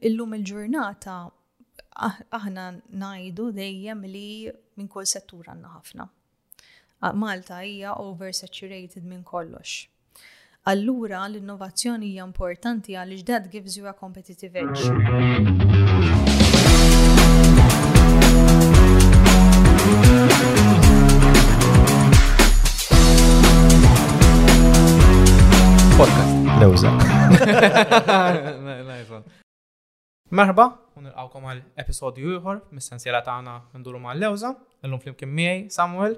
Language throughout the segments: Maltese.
illum il-ġurnata aħna najdu dejjem li minn kull settur għanna ħafna. Malta hija oversaturated minn kollox. Allura l-innovazzjoni hija importanti għal that gives you a competitive edge. Podcast. Lewza. Merħba, un il-għawkom għal episodju juħor, mis-sensiela taħna nduru ma' l-lewza, l-lum flimkien miegħi Samuel,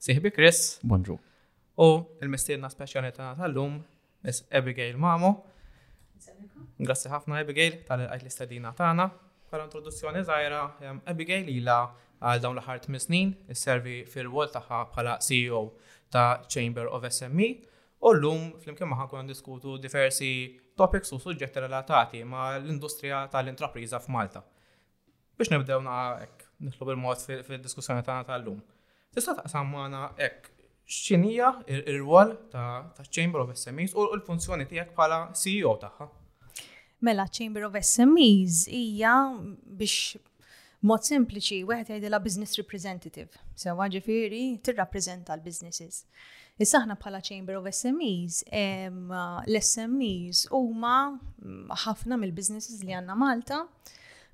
siħbi Chris. Bonġu. U il-mistiedna speċjali taħna tal-lum Miss Abigail Mamo. Grazzi ħafna Abigail tal għajt l-istadina tagħna. Bħala introduzzjoni żgħira, Abigail ilha għal dawn l-aħħar tmien snin isservi fir-rwol tagħha bħala CEO ta' Chamber of SME u llum flimkien magħha kuna diskutu diversi topics u suġġetti relatati ma' l-industrija tal-intrapriża f'Malta. Biex nibdew naqa' hekk, nidħlu bil-mod fid-diskussjoni tagħna tal-lum. Tista' taqsam magħna hekk x'inhija r-rwol ta' Chamber of SMEs u l-funzjoni tiegħek bħala CEO tagħha? Mela Chamber of SMEs hija biex mod sempliċi wieħed jgħidilha business representative. Sewa ġifieri tirrappreżenta l-businesses. Issa aħna bħala Chamber of SMEs, l-SMEs huma ħafna mill-businesses li għandna Malta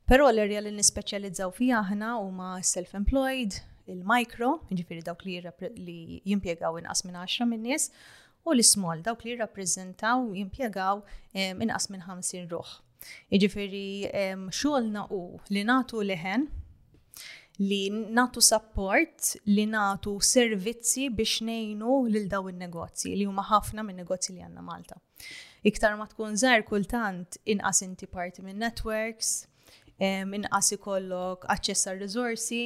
Però l-erja li nispeċjalizzaw fiha aħna huma self-employed, il-micro, ġifiri dawk li, li jimpiegaw inqas minn 10 minn nies, u l-small, dawk li jirrappreżentaw jimpiegaw inqas minn 50 ruħ. Ġifiri, xogħolna u li natu leħen, li natu support, li natu servizzi biex nejnu lil daw il-negozji, li huma ħafna minn negozji li għanna Malta. Iktar ma tkun żgħir kultant inqas inti parti minn networks, inqas ikollok aċċess għal riżorsi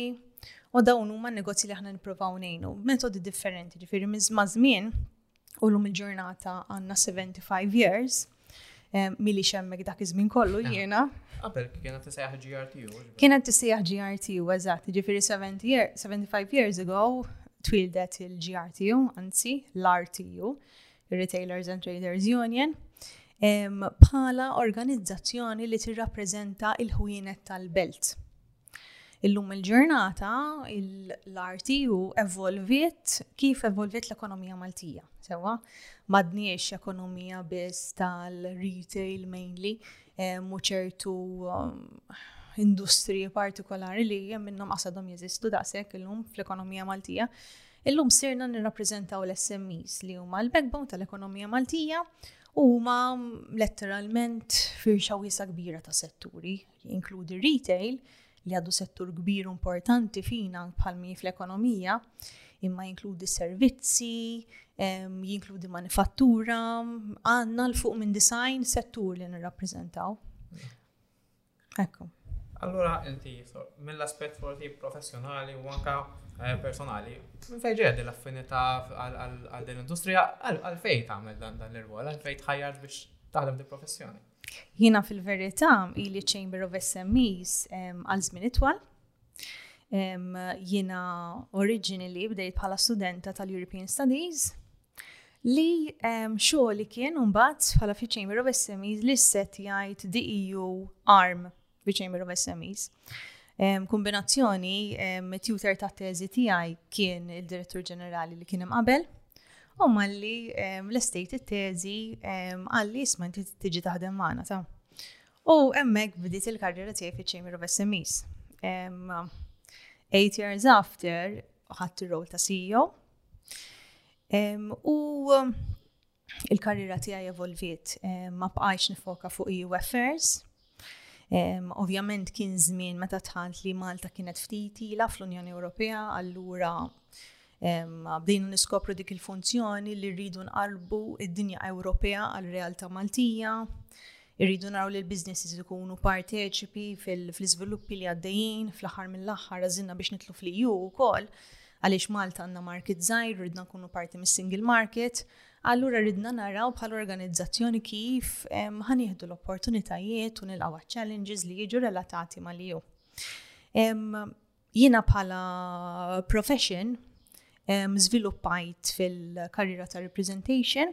u dawn huma negozji li aħna nippruvaw ngħinu. Metodi differenti, ġifieri ma' żmien u lum il-ġurnata għandna 75 years milli xemmek dak iż-żmien kollu jiena. Qabel kienet tisejjaħ GRTU. Kienet tisejjaħ GRTU, eżatt, ġifieri 75 years ago twildet il-GRTU, anzi l-RTU Retailers and Traders Union, bħala organizzazzjoni li tirrappreżenta il-ħwienet tal-belt. Illum il-ġurnata l-RTU evolviet kif evolviet l-ekonomija Maltija. Sewa, madniex ekonomija biss tal-retail mainly, muċertu industriji partikolari li jem minnhom qasadhom jeżistu daqshekk illum fl-ekonomija Maltija. Illum sirna nirrappreżentaw l-SMEs li huma l-backbone tal-ekonomija Maltija u huma letteralment firxa wiesa kbira ta' setturi, jinkludi retail, li għadu settur kbir importanti fina bħalmi fl-ekonomija, imma jinkludi servizzi, jinkludi manifattura, għanna l-fuq minn design settur li nirrappreżentaw. Ekku. Allura, inti, mill-aspet forti professjonali u anka eh, personali, minn fejn ġedi l-affinità għal din l-industrija, għal fejn tagħmel dan dan l-irwol, għal fejn tħajjart biex taħdem di professjoni. Jina fil-verità ili Chamber of SMEs għal żmien itwal. Jina originally bdejt bħala studenta tal-European Studies Li xogħli kien mbagħad bħala fi Chamber of SMEs li set jgħid DEU arm fi Chamber of SMEs. Kombinazzjoni tutor ta' teżi tiegħi kien il-Direttur Ġenerali li kien hemm qabel u malli l-estate it-teżi għalli isma' inti tiġi taħdem magħna ta' U emmek bdiet il-karriera tiegħi fi Chamber of SMEs. Eight years after, ħadd ir-rol ta' CEO, U il-karriera tiegħi evolviet ma bqajx nifoka fuq EU affairs. Ovvjament kien żmien meta tħalt li Malta kienet ftit ila fl-Unjoni Ewropea, allura bdejnu niskopru dik il-funzjoni li rridu nqarbu id-dinja Ewropea għal realtà Maltija, irridu naraw li l-businesses ikunu parteċipi fil-iżviluppi li għaddejjin, fl-aħħar mill-aħħar għażilna biex nitlu fl-EU wkoll, għaliex Malta għandna market żgħir, ridna nkunu parti mis-single market, allura ridna naraw bħal organizzazzjoni kif ħan jieħdu l-opportunitajiet u nilqaw challenges li jiġu relatati ma' li Jiena bħala profession żviluppajt fil-karriera ta' representation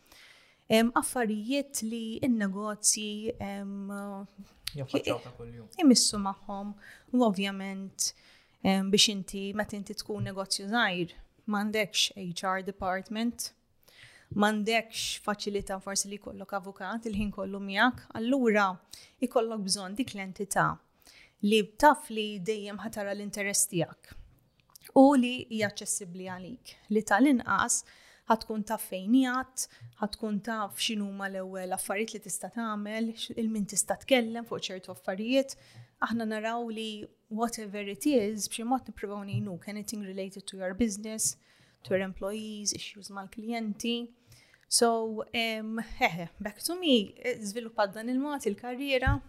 affarijiet li n-negozji imissu magħhom u ovvjament biex inti meta inti tkun negozju żgħir m'għandekx HR department m'għandekx faċilità forsi li jkollok avukat il-ħin kollu miegħek, allura jkollok bżonn dik l-entità li taf li dejjem ħatara l-interess tiegħek. u li hija aċċessibbli għalik, li tal-inqas ħad tkun taf fejn jgħat, ħad tkun taf x'inhuma l-ewwel affarijiet li tista' tagħmel, il-min tista' tkellem fuq ċertu affarijiet, aħna naraw li whatever it is, b'xi mod nippruvaw ngħinuk, anything related to your business, to employees, issues mal-klijenti. So, um, hehe, back to me, zviluppat dan il-mod il-karriera,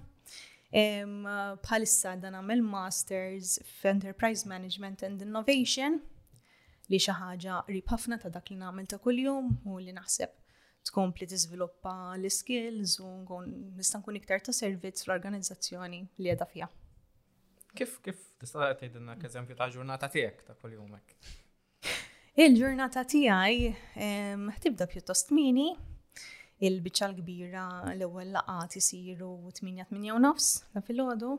bħalissa um, dan għamil Masters f'Enterprise Management and Innovation li xi ħaġa qrib ħafna ta' dak li nagħmel ta' kuljum u li naħseb tkompli tiżviluppa l-skills u nista' nkun iktar ta' servizz l-organizzazzjoni li qiegħda fiha. Kif, kif, tista' tgħidilna eżempju ta' ġurnata tiegħek ta' kuljum hekk? Il-ġurnata tiegħi tibda pjuttost mini, il-biċċa l-kbira l-ewwel laqgħat isiru 8-8 nofs ta' filgħodu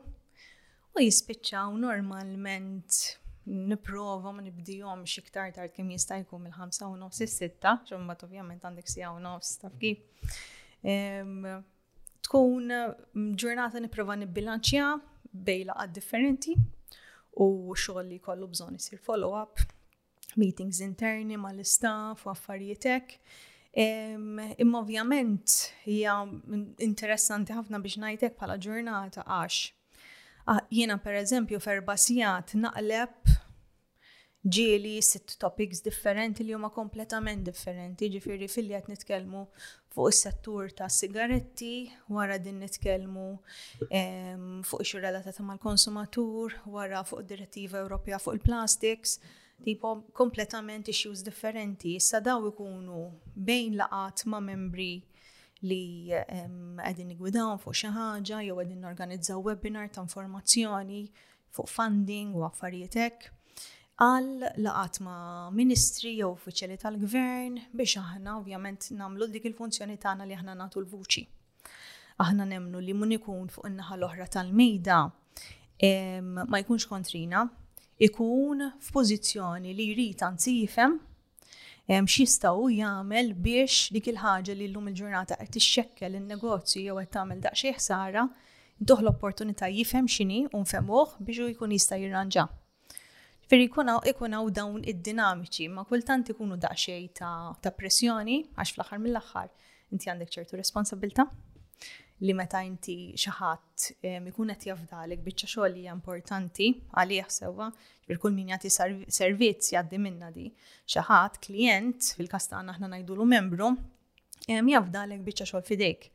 u jispiċċaw normalment niprofa ma nibdijom xiktar tard kemm jista' jkun mill-5 u nofs is-sitta, ġumbat ovvjament għandek sija u nofs taf kif. tkun ġurnata nipprova nibbilanċja bejn laqgħat differenti u xogħol li kollu bżonn isir follow-up, meetings interni mal-istaff u affarijiet hekk. Imma ovvjament hija interessanti ħafna biex ngħidlek bħala ġurnata għax jiena pereżempju f'erba' sigħat naqleb ġieli sitt topics differenti li huma kompletament differenti, ġifiri fil-li qed nitkellmu fuq is-settur ta' sigaretti, wara din nitkellmu ehm, fuq ix relatata mal-konsumatur, wara fuq direttiva Ewropea fuq il-plastics, tipo kompletament issues differenti. Issa daw ikunu bejn laqat ma' membri li ehm, qegħdin nigwidawhom fuq xi ħaġa jew qegħdin norganizzaw webinar ta' informazzjoni fuq funding u affarijiet hekk, għal laqat ma' ministri jew uffiċjali tal-gvern biex aħna ovvjament nagħmlu dik il-funzjoni tagħna li aħna nagħtu l-vuċi. Aħna nemnu li mun ikun fuq in-naħa l-oħra tal-mejda ma jkunx kontrina, ikun f'pożizzjoni li jrid anzi jifhem x'jista' hu jagħmel biex dik il-ħaġa li llum il-ġurnata qed tixxekkel in-negozju jew qed tagħmel daqsxejn ħsara, intuh l-opportunità jifhem x'inhi u nfehmuh biex hu jkun jista' jirranġa. Ġifieri jkun hawn dawn id-dinamiċi, ma kultant ikunu daqsxejn ta', ta pressjoni għax fl-aħħar mill-aħħar inti għandek ċertu responsabilta' li meta inti xi ħadd ikun qed jafdalek biċċa xogħol hija importanti għalih sewwa, Per kull min jagħti servizz jgħaddi minna di. Xi ħadd klijent fil-każ tagħna aħna ngħidulu membru jafda għalek biċċa xogħol fidejk.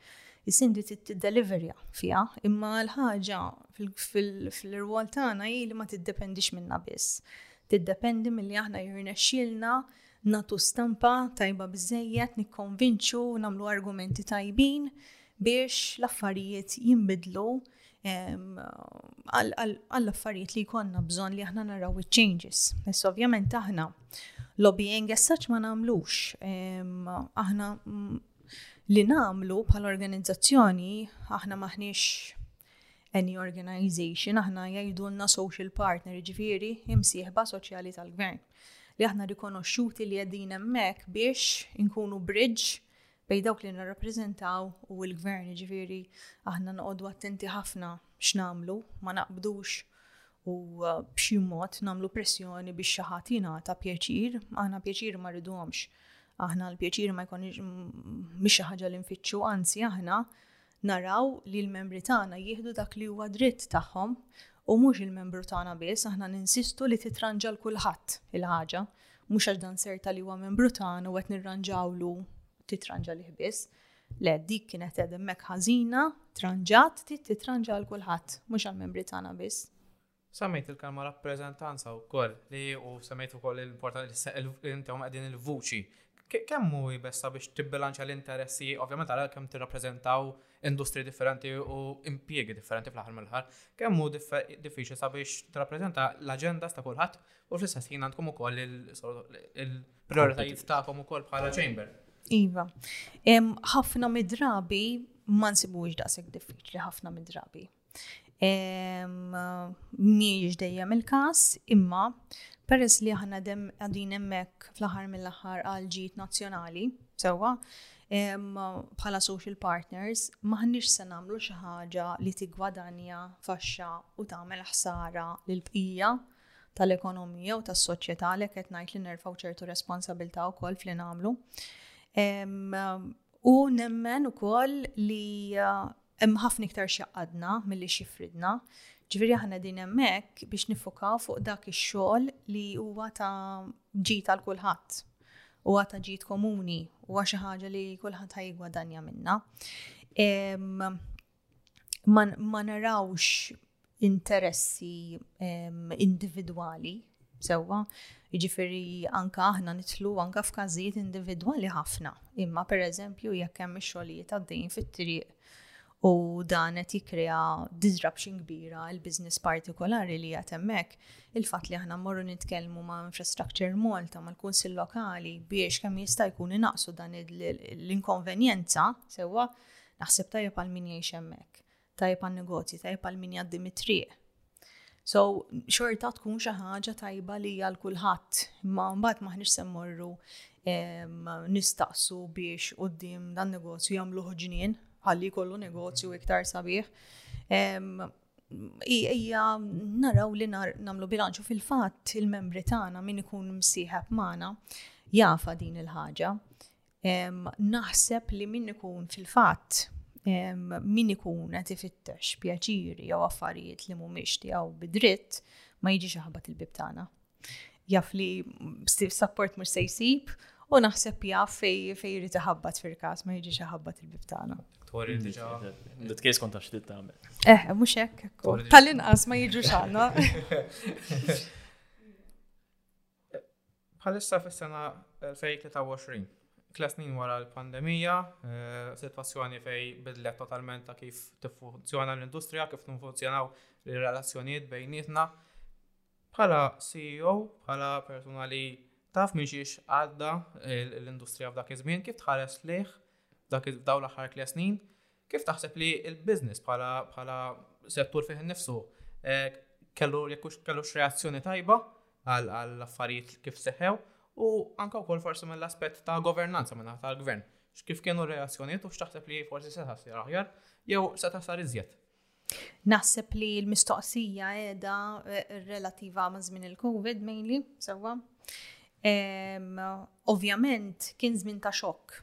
Is-sindi tiddeliverja fiha, imma l-ħaġa fil-rwol tagħna hi li ma tiddependix minna biss. Tiddependi milli aħna jirnexxielna natu stampa tajba biżejjed nikkonvinċu nagħmlu argumenti tajbin biex l-affarijiet jinbidlu għall-affarijiet li jkollna bżonn li aħna naraw iċ-changes. Nis ovvjament aħna lobbying as such ma nagħmlux. Aħna li nagħmlu bħal organizzazzjoni aħna maħniex any organization, aħna jgħidulna social partner, ġifiri imsieħba soċjali tal-gvern. Li aħna rikonoxxuti li għedin emmek biex inkunu bridge bejn dawk li nirrappreżentaw u l-gvern, jiġifieri aħna noqogħdu attenti ħafna x'nagħmlu, ma naqbdux u uh, b'xi mod nagħmlu pressjoni biex xi ħadd jingħata pjaċir, aħna pjaċir ma rridhomx. Aħna l-pjaċir ma jkunx mhix xi ħaġa li nfittxu, anzi aħna Naraw li l-membri tagħna jieħdu dak li huwa dritt tagħhom u mhux il-membru tagħna biss, aħna ninsistu li titranġa 'l kulħadd il-ħaġa, mhux għax dan serta li huwa membru tagħna u qed nirranġawlu titranġa lih biss. Le, dik kienet qed hemmhekk ħażina, tranġat, titranġa għal kulħadd, mhux għall-membri tagħna biss. Semmejt il-kelma rappreżentanza wkoll li u semmejt ukoll l-importanza li inti hawn qegħdin il-vuċi. Kemm hu jbess sabiex tibbilanċja l-interessi, ovvjament għal kemm tirrappreżentaw industri differenti u impjiegi differenti fl-aħħar mill-aħħar, kemm hu diffiċli sabiex tirrappreżenta l-aġendas ta' kulħadd u fl-istess ħin għandkom ukoll il-prioritajiet tagħkom ukoll bħala chamber. Iva, ħafna midrabi ma nsibux daqshekk diffiċli ħafna midrabi. Mhijiex dejjem il-każ, imma peress li aħna dem għadin hemmhekk fl-aħħar mill-aħħar għal ġid nazzjonali, sewwa, bħala social partners, maħniex se nagħmlu xi ħaġa li tigwadanja faxxa u tagħmel ħsara lil bqija tal-ekonomija u tas-soċjetà li qed ngħid li nerfgħu ċertu responsabilità wkoll fli nagħmlu. U nemmen ukoll li Hemm ħafna iktar x'jgħaqqadna milli x'jifridna. Ġifieri aħna qegħdin hemmhekk biex niffukaw fuq dak ix-xogħol li huwa ta' ġid għal kulħadd. Huwa ta' ġid komuni, huwa xi ħaġa li kulħadd ħajgwadanja minnha. Ma narawx interessi individwali sewwa. Jiġifieri anke aħna nitlu anke f'każijiet individwali ħafna. Imma pereżempju jekk hemm ix-xogħlijiet għaddejjin fit-triq u dan qed jikkrea disruption kbira għal business partikolari li qed hemmhekk, il-fatt li aħna mmorru nitkellmu ma' Infrastructure Malta mal-Kunsill Lokali biex kemm jista' jkun inaqsu dan l-inkonvenjenza sewwa naħseb tajjeb għal min jgħix hemmhekk. tajjeb għan-negozji, tajjeb għal min jgħaddi mit-triq. So, xorta tkun xi ħaġa tajba li għal kulħadd, imma mbagħad maħniex se mmorru nistaqsu biex qudiem dan negozju jagħmlu ġnien ħalli jkollu negozju iktar sabiħ. Ija naraw li nagħmlu bilanċu fil-fatt il-membri tagħna min ikun msieħeb magħna jafa din il-ħaġa Naħseb li min ikun fil-fatt min ikun qed ifittex pjaċiri jew affarijiet li mhumiex tiegħu bidritt ma jiġix aħbat il-bib tagħna. Jaf li support mhux se jsib u naħseb jaf fej fej jrid iħabbat fil-każ ma jiġix iħabbat il-bib tagħna. Tori diġà. L-itkejs kont għax trid tagħmel. Eh, mhux hekk. Tal-inqas ma jiġux għandna. Bħalissa fis-sena 2023, tliet snin wara l-pandemija, sitwazzjoni fejn bidlet totalment ta' kif tiffunzjona l-industrija, kif niffunzjonaw ir-relazzjonijiet bejnietna. Bħala CEO, bħala persuna li taf minn xiex għadda l-industrija f'dak iż-żmien, kif tħares lejh f'dawn l-aħħar tliet snin? Kif taħseb li il-business bħala bħala settur fih innifsu eh, kellu jekk hux kellu reazzjoni tajba għal affarijiet kif seħew u anke wkoll forsi mill-aspett ta' governanza minn tal-gvern. Kif kienu reazzjonijiet u x'taħseb li forsi se tasir aħjar jew se tasar iżjed. Naħseb li l-mistoqsija edha eh, relativa ma' żmien il-COVID mainly, sewwa. Ovvjament kien żmien ta' xokk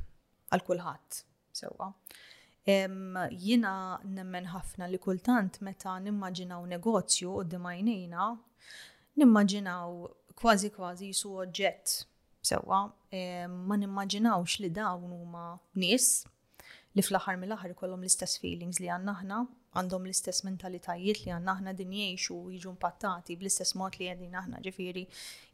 għal kulħadd Sewwa. Jiena nemmen ħafna li kultant meta nimmaġinaw negozju qudiem għajnejna, nimmaġinaw kważi kważi jisu oġġett. Sewwa, ma nimmaġinawx li dawn huma nies li fl-aħħar mill-aħħar ikollhom l-istess feelings li għandna aħna għandhom l-istess mentalitajiet li għandna aħna din jgħixu u jiġu impattati bl-istess mod li qegħdin aħna ġifieri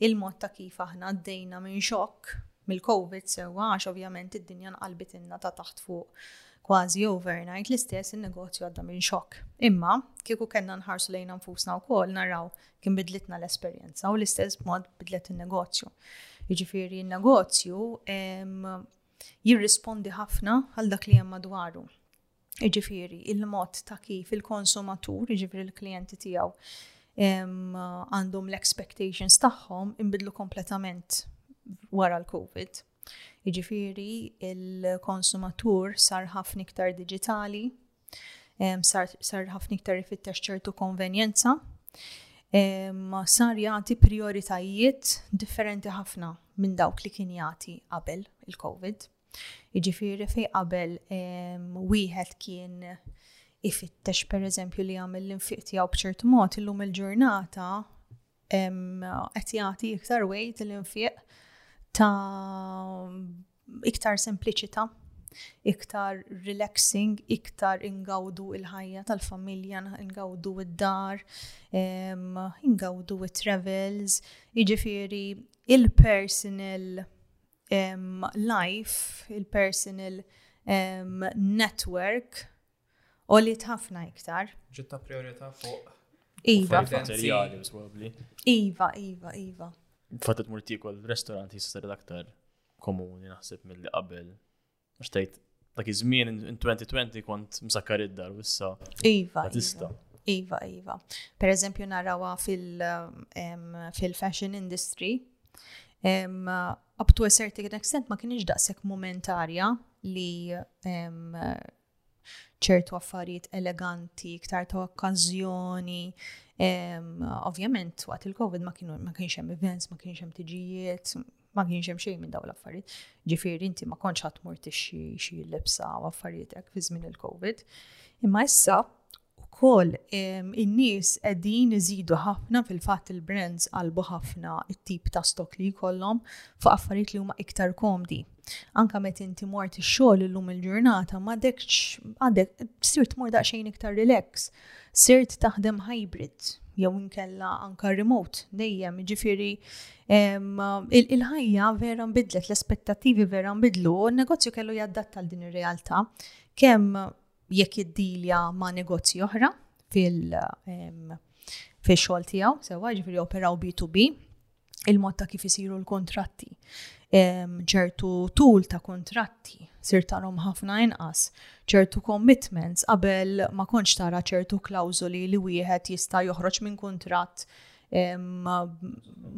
il-mod ta' kif aħna għaddejna minn xokk mill-Covid sewwa għax ovvjament id-dinja nqalbit inna ta' taħt fuq kważi overnight l-istess in-negozju għadda minn xokk. Imma kieku kellna nħarsu lejna nfusna wkoll naraw kien bidlitna l-esperjenza u l-istess mod bidlet in-negozju. Jiġifieri n-negozju jirrispondi ħafna għal dak li hemm madwaru jiġifieri il-mod ta' kif il-konsumatur, jiġifieri l-klijenti tiegħu, għandhom l-expectations tagħhom inbidlu kompletament wara l-COVID. Jiġifieri il-konsumatur sar ħafna iktar digitali, sar ħafna iktar ifittex ċertu konvenjenza, ma sar jagħti prioritajiet differenti ħafna minn dawk li kien jagħti qabel il-COVID. Jiġifieri fejn qabel wieħed kien ifittex pereżempju li jagħmel l-infiq tiegħu b'ċert mod, illum il-ġurnata qed jagħti iktar wejt l-infiq ta' iktar sempliċità, iktar relaxing, iktar ingawdu il-ħajja tal-familja, ingawdu id-dar, ingawdu it-travels, jiġifieri il-personal um, life, il-personal um, network, u li tħafna iktar. Ġitta priorita fuq. Iva, Iva, Iva, Iva. Fatet murtikol, restaurant jistar aktar komuni naħseb mill-li qabel Għax tgħid dak iż-żmien in 2020 kont msakkar id-dar u issa. Iva. Tista. Iva, iva. Per eżempju narawa fil-fashion industry. Up to a certain extent ma kienx daqshekk momentarja li ċertu affarijiet eleganti, iktar ta' okkażjoni. Ovvjament, waqt il-Covid ma kienx hemm events, ma kienx hemm tiġijiet, ma kienx hemm xejn minn dawn l-affarijiet. Ġifieri inti ma kontx ħadd mort xi libsa u affarijiet hekk fi żmien il-Covid. Imma issa Ukoll in-nies qegħdin iżidu ħafna fil-fatt il-brands qalbu ħafna t-tip ta' stok li jkollhom fuq affarijiet li huma iktar komdi. Anka meta inti mort ix-xogħol illum il-ġurnata m'għadekx għadek sirt mor daqsxejn iktar relax. Sirt taħdem hybrid jew inkella anka remote dejjem, ġifiri il-ħajja vera nbidlet, l-aspettativi vera nbidlu, u n-negozju kellu jaddatta għal din ir-realtà kemm jekk jiddilja ma' negozji oħra fil-xogħol tiegħu, sewa ġifieri operaw B2B, il-mod ta' kif isiru l-kontratti, ċertu tul ta' kontratti, sirtalhom ħafna inqas, ċertu commitments qabel ma kontx tara ċertu klawżoli li wieħed jista' joħroġ minn kuntratt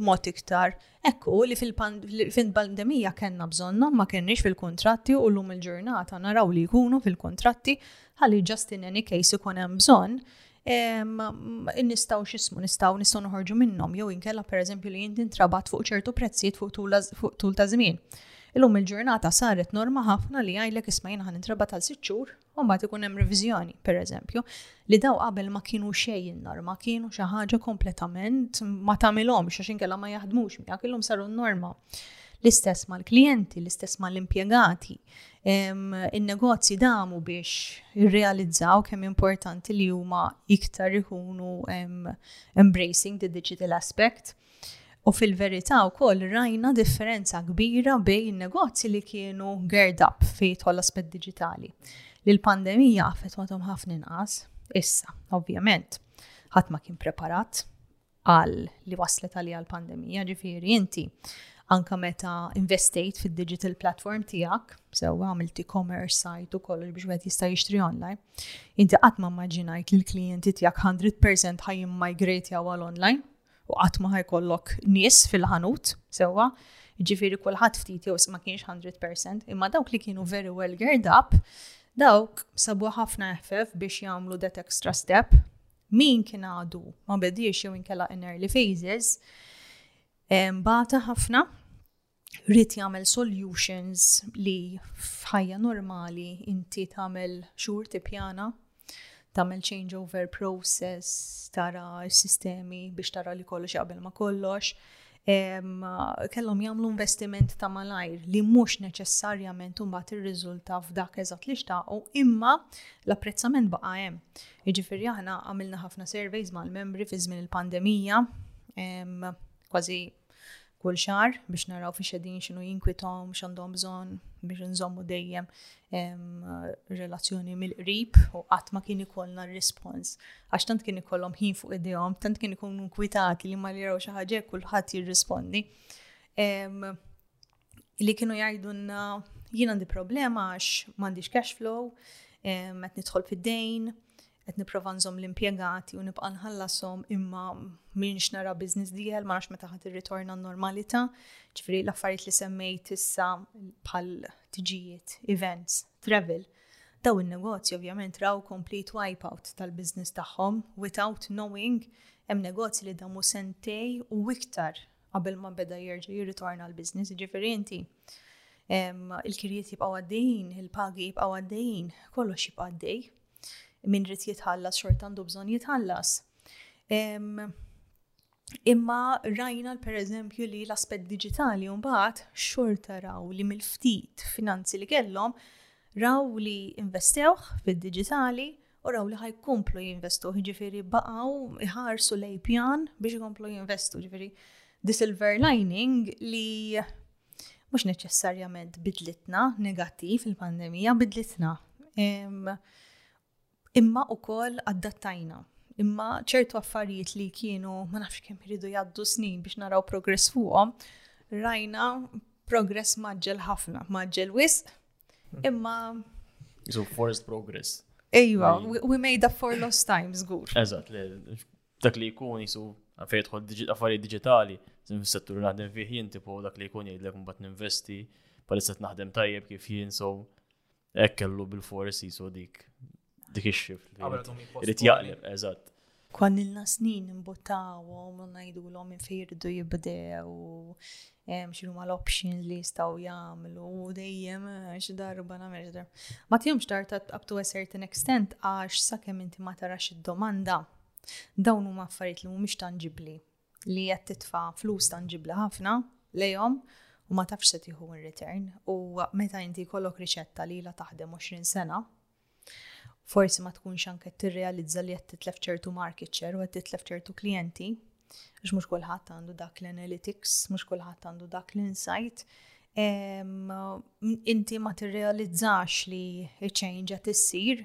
mod iktar Hekk hu li fil-pandemija kellna bżonnhom, ma kenniex fil-kuntratti u llum il-ġurnata naraw li jkunu fil-kuntratti ħalli just in any case ikun hemm bżonn nistaw xismu, nistaw nistaw noħorġu minnom, jew inkella per eżempju li jinti intrabat fuq ċertu prezzijiet fuq tul ta' żmien. Illum il-ġurnata saret norma ħafna li għajlek isma jina ħan intrabat għal sitt xhur U mbagħad ikun hemm reviżjoni, pereżempju, li daw qabel ma kienu xejn norma, kienu xi ħaġa kompletament ma tagħmilhomx għax inkella ma jaħdmux miegħek illum saru norma. L-istess mal-klijenti, l-istess mal-impjegati. In-negozji damu biex irrealizzaw kemm importanti li huma iktar ikunu embracing the digital aspect. U fil-verità wkoll rajna differenza kbira bejn negozji li kienu geared up fi jidħol aspett diġitali li l-pandemija affettwathom ħafna inqas. Issa, ovvjament, ħadd ma kien preparat għal li waslet għalija l-pandemija, ġifieri inti anka meta investejt fid-digital platform tiegħek, sew għamilt e-commerce site u kollox biex wieħed jista' jixtri online, inti qatt ma immaġinajt li l-klijenti tiegħek 100% ħaj migrate jew għal online, u qatt ma ħajkollok nies fil-ħanut, sewwa, ġifiri kulħadd ftit jew ma kienx 100%, imma dawk li kienu very well geared up, dawk sabu ħafna effef biex jagħmlu that extra step. Min kien għadu ma bediex jew inkella in early phases, bata ħafna rrit jagħmel solutions li f'ħajja normali inti tagħmel xhur tippjana, tagħmel changeover process, tara s-sistemi biex tara li kollox jaqbel ma kollox. Kellhom jagħmlu investiment ta' malajr li mhux neċessarjament imbagħad irriżulta f'dak eżatt li xtaqu, imma l-apprezzament baqa' hemm. Jiġifieri aħna għamilna ħafna surveys mal-membri fi żmien il-pandemija, kważi kull xar biex naraw fi xedin xinu jinkwitom, xandom bżon biex nżommu dejjem relazzjoni mill-qrib u qatt ma kien ikollna r-respons. Għax tant kien ikollhom ħin fuq idejhom, tant kien ikun inkwitati li ma li raw xi ħaġa kulħadd jirrispondi. Li kienu jgħidulna jien għandi problema għax m'għandix cash flow, qed nidħol fid-dejn, qed nipprova nżomm l-impjegati u nibqa' nħallashom imma minx nara business deal, ma nafx meta ħadd irritorna n-normalità, ġifieri l-affarijiet li semmejt issa bħal tiġijiet, events, travel. Daw in-negozji ovvjament raw complete wipeout tal-business tagħhom without knowing hemm negozji li damu sentej u iktar qabel ma beda jerġa' jirritorna l-business, ġifieri inti il-kirjiet jibqgħu għaddejjin, il-pagi jibqgħu għaddejjin, kollox jibqa' għaddej. Min rid jitħallas xorta għandu bżonn jitħallas. Imma rajna per eżempju li l-aspett digitali mbagħad xorta raw li mill-ftit finanzi li kellhom raw li investewh fid-digitali u raw li ħajkomplu jinvestu, ġifiri baqaw iħarsu lejpjan biex jkomplu jinvestu, ġifiri the silver lining li mhux neċessarjament bidlitna negattiv il-pandemija bidlitna. Imma ukoll adattajna. Imma ċertu affarijiet li kienu ma nafx kemm iridu jgħaddu snin biex naraw progress fuqhom, rajna progress maġġel ħafna, maġġel wisq, imma. So forest progress. Ejwa, we made up for lost times, żgur. Eżatt, dak li jkun jisu fejn jidħol affarijiet diġitali, fis-settur naħdem fih jien tipo dak li jkun jgħidlek mbagħad ninvesti, palissa naħdem tajjeb kif jien so hekk kellu bil-fors jisu dik dik ix-xif. Irid jaqleb, eżatt. Konnilna snin imbuttawhom u ngħidulhom minn fejn jridu jibdew xinu ma l-option li jistaw jamlu u dejjem eh, x'darba nagħmel Ma tjomx dar up to a certain extent għax sakemm inti ma tarax id-domanda Dawn huma affarijiet li mhumiex tanġibbli, li qed titfa' flus tanġibbli ħafna lejhom u ma tafx se tieħu in return u meta inti jkollok riċetta li la taħdem 20 sena forsi ma tkunx anke tirrealizza li qed titlef ċertu market share u qed titlef ċertu klijenti għax mhux kulħadd għandu dak l-analytics, mhux kulħadd għandu dak l-insight. Inti ma tirrealizzax li change qed issir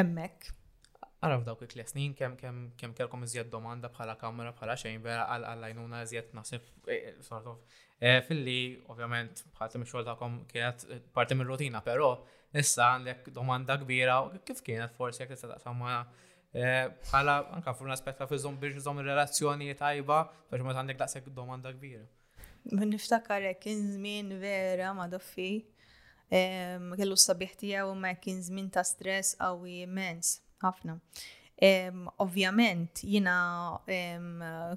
Emmek. Għara f'dawk il-tliet snin kemm kemm kemm kelkom iżjed domanda bħala kamra bħala xejn vera għal għallajnuna iżjed nasib eh, sort of. Eh, filli ovvjament bħalti mix-xogħol tagħkom kienet eh, parti mir-rutina, però issa għandek domanda kbira kif kienet forsi jekk tista' taqsam ma' bħala anka fuq l-aspett ta' fiżhom biex iżhom ir-relazzjoni tajba biex ma għandek daqshekk domanda kbira. Niftakar hekk kien żmien vera ma' doffi. Kellu s-sabiħ tiegħu ma' kien żmien ta' stress qawwi immens, ħafna. Ovvjament, jina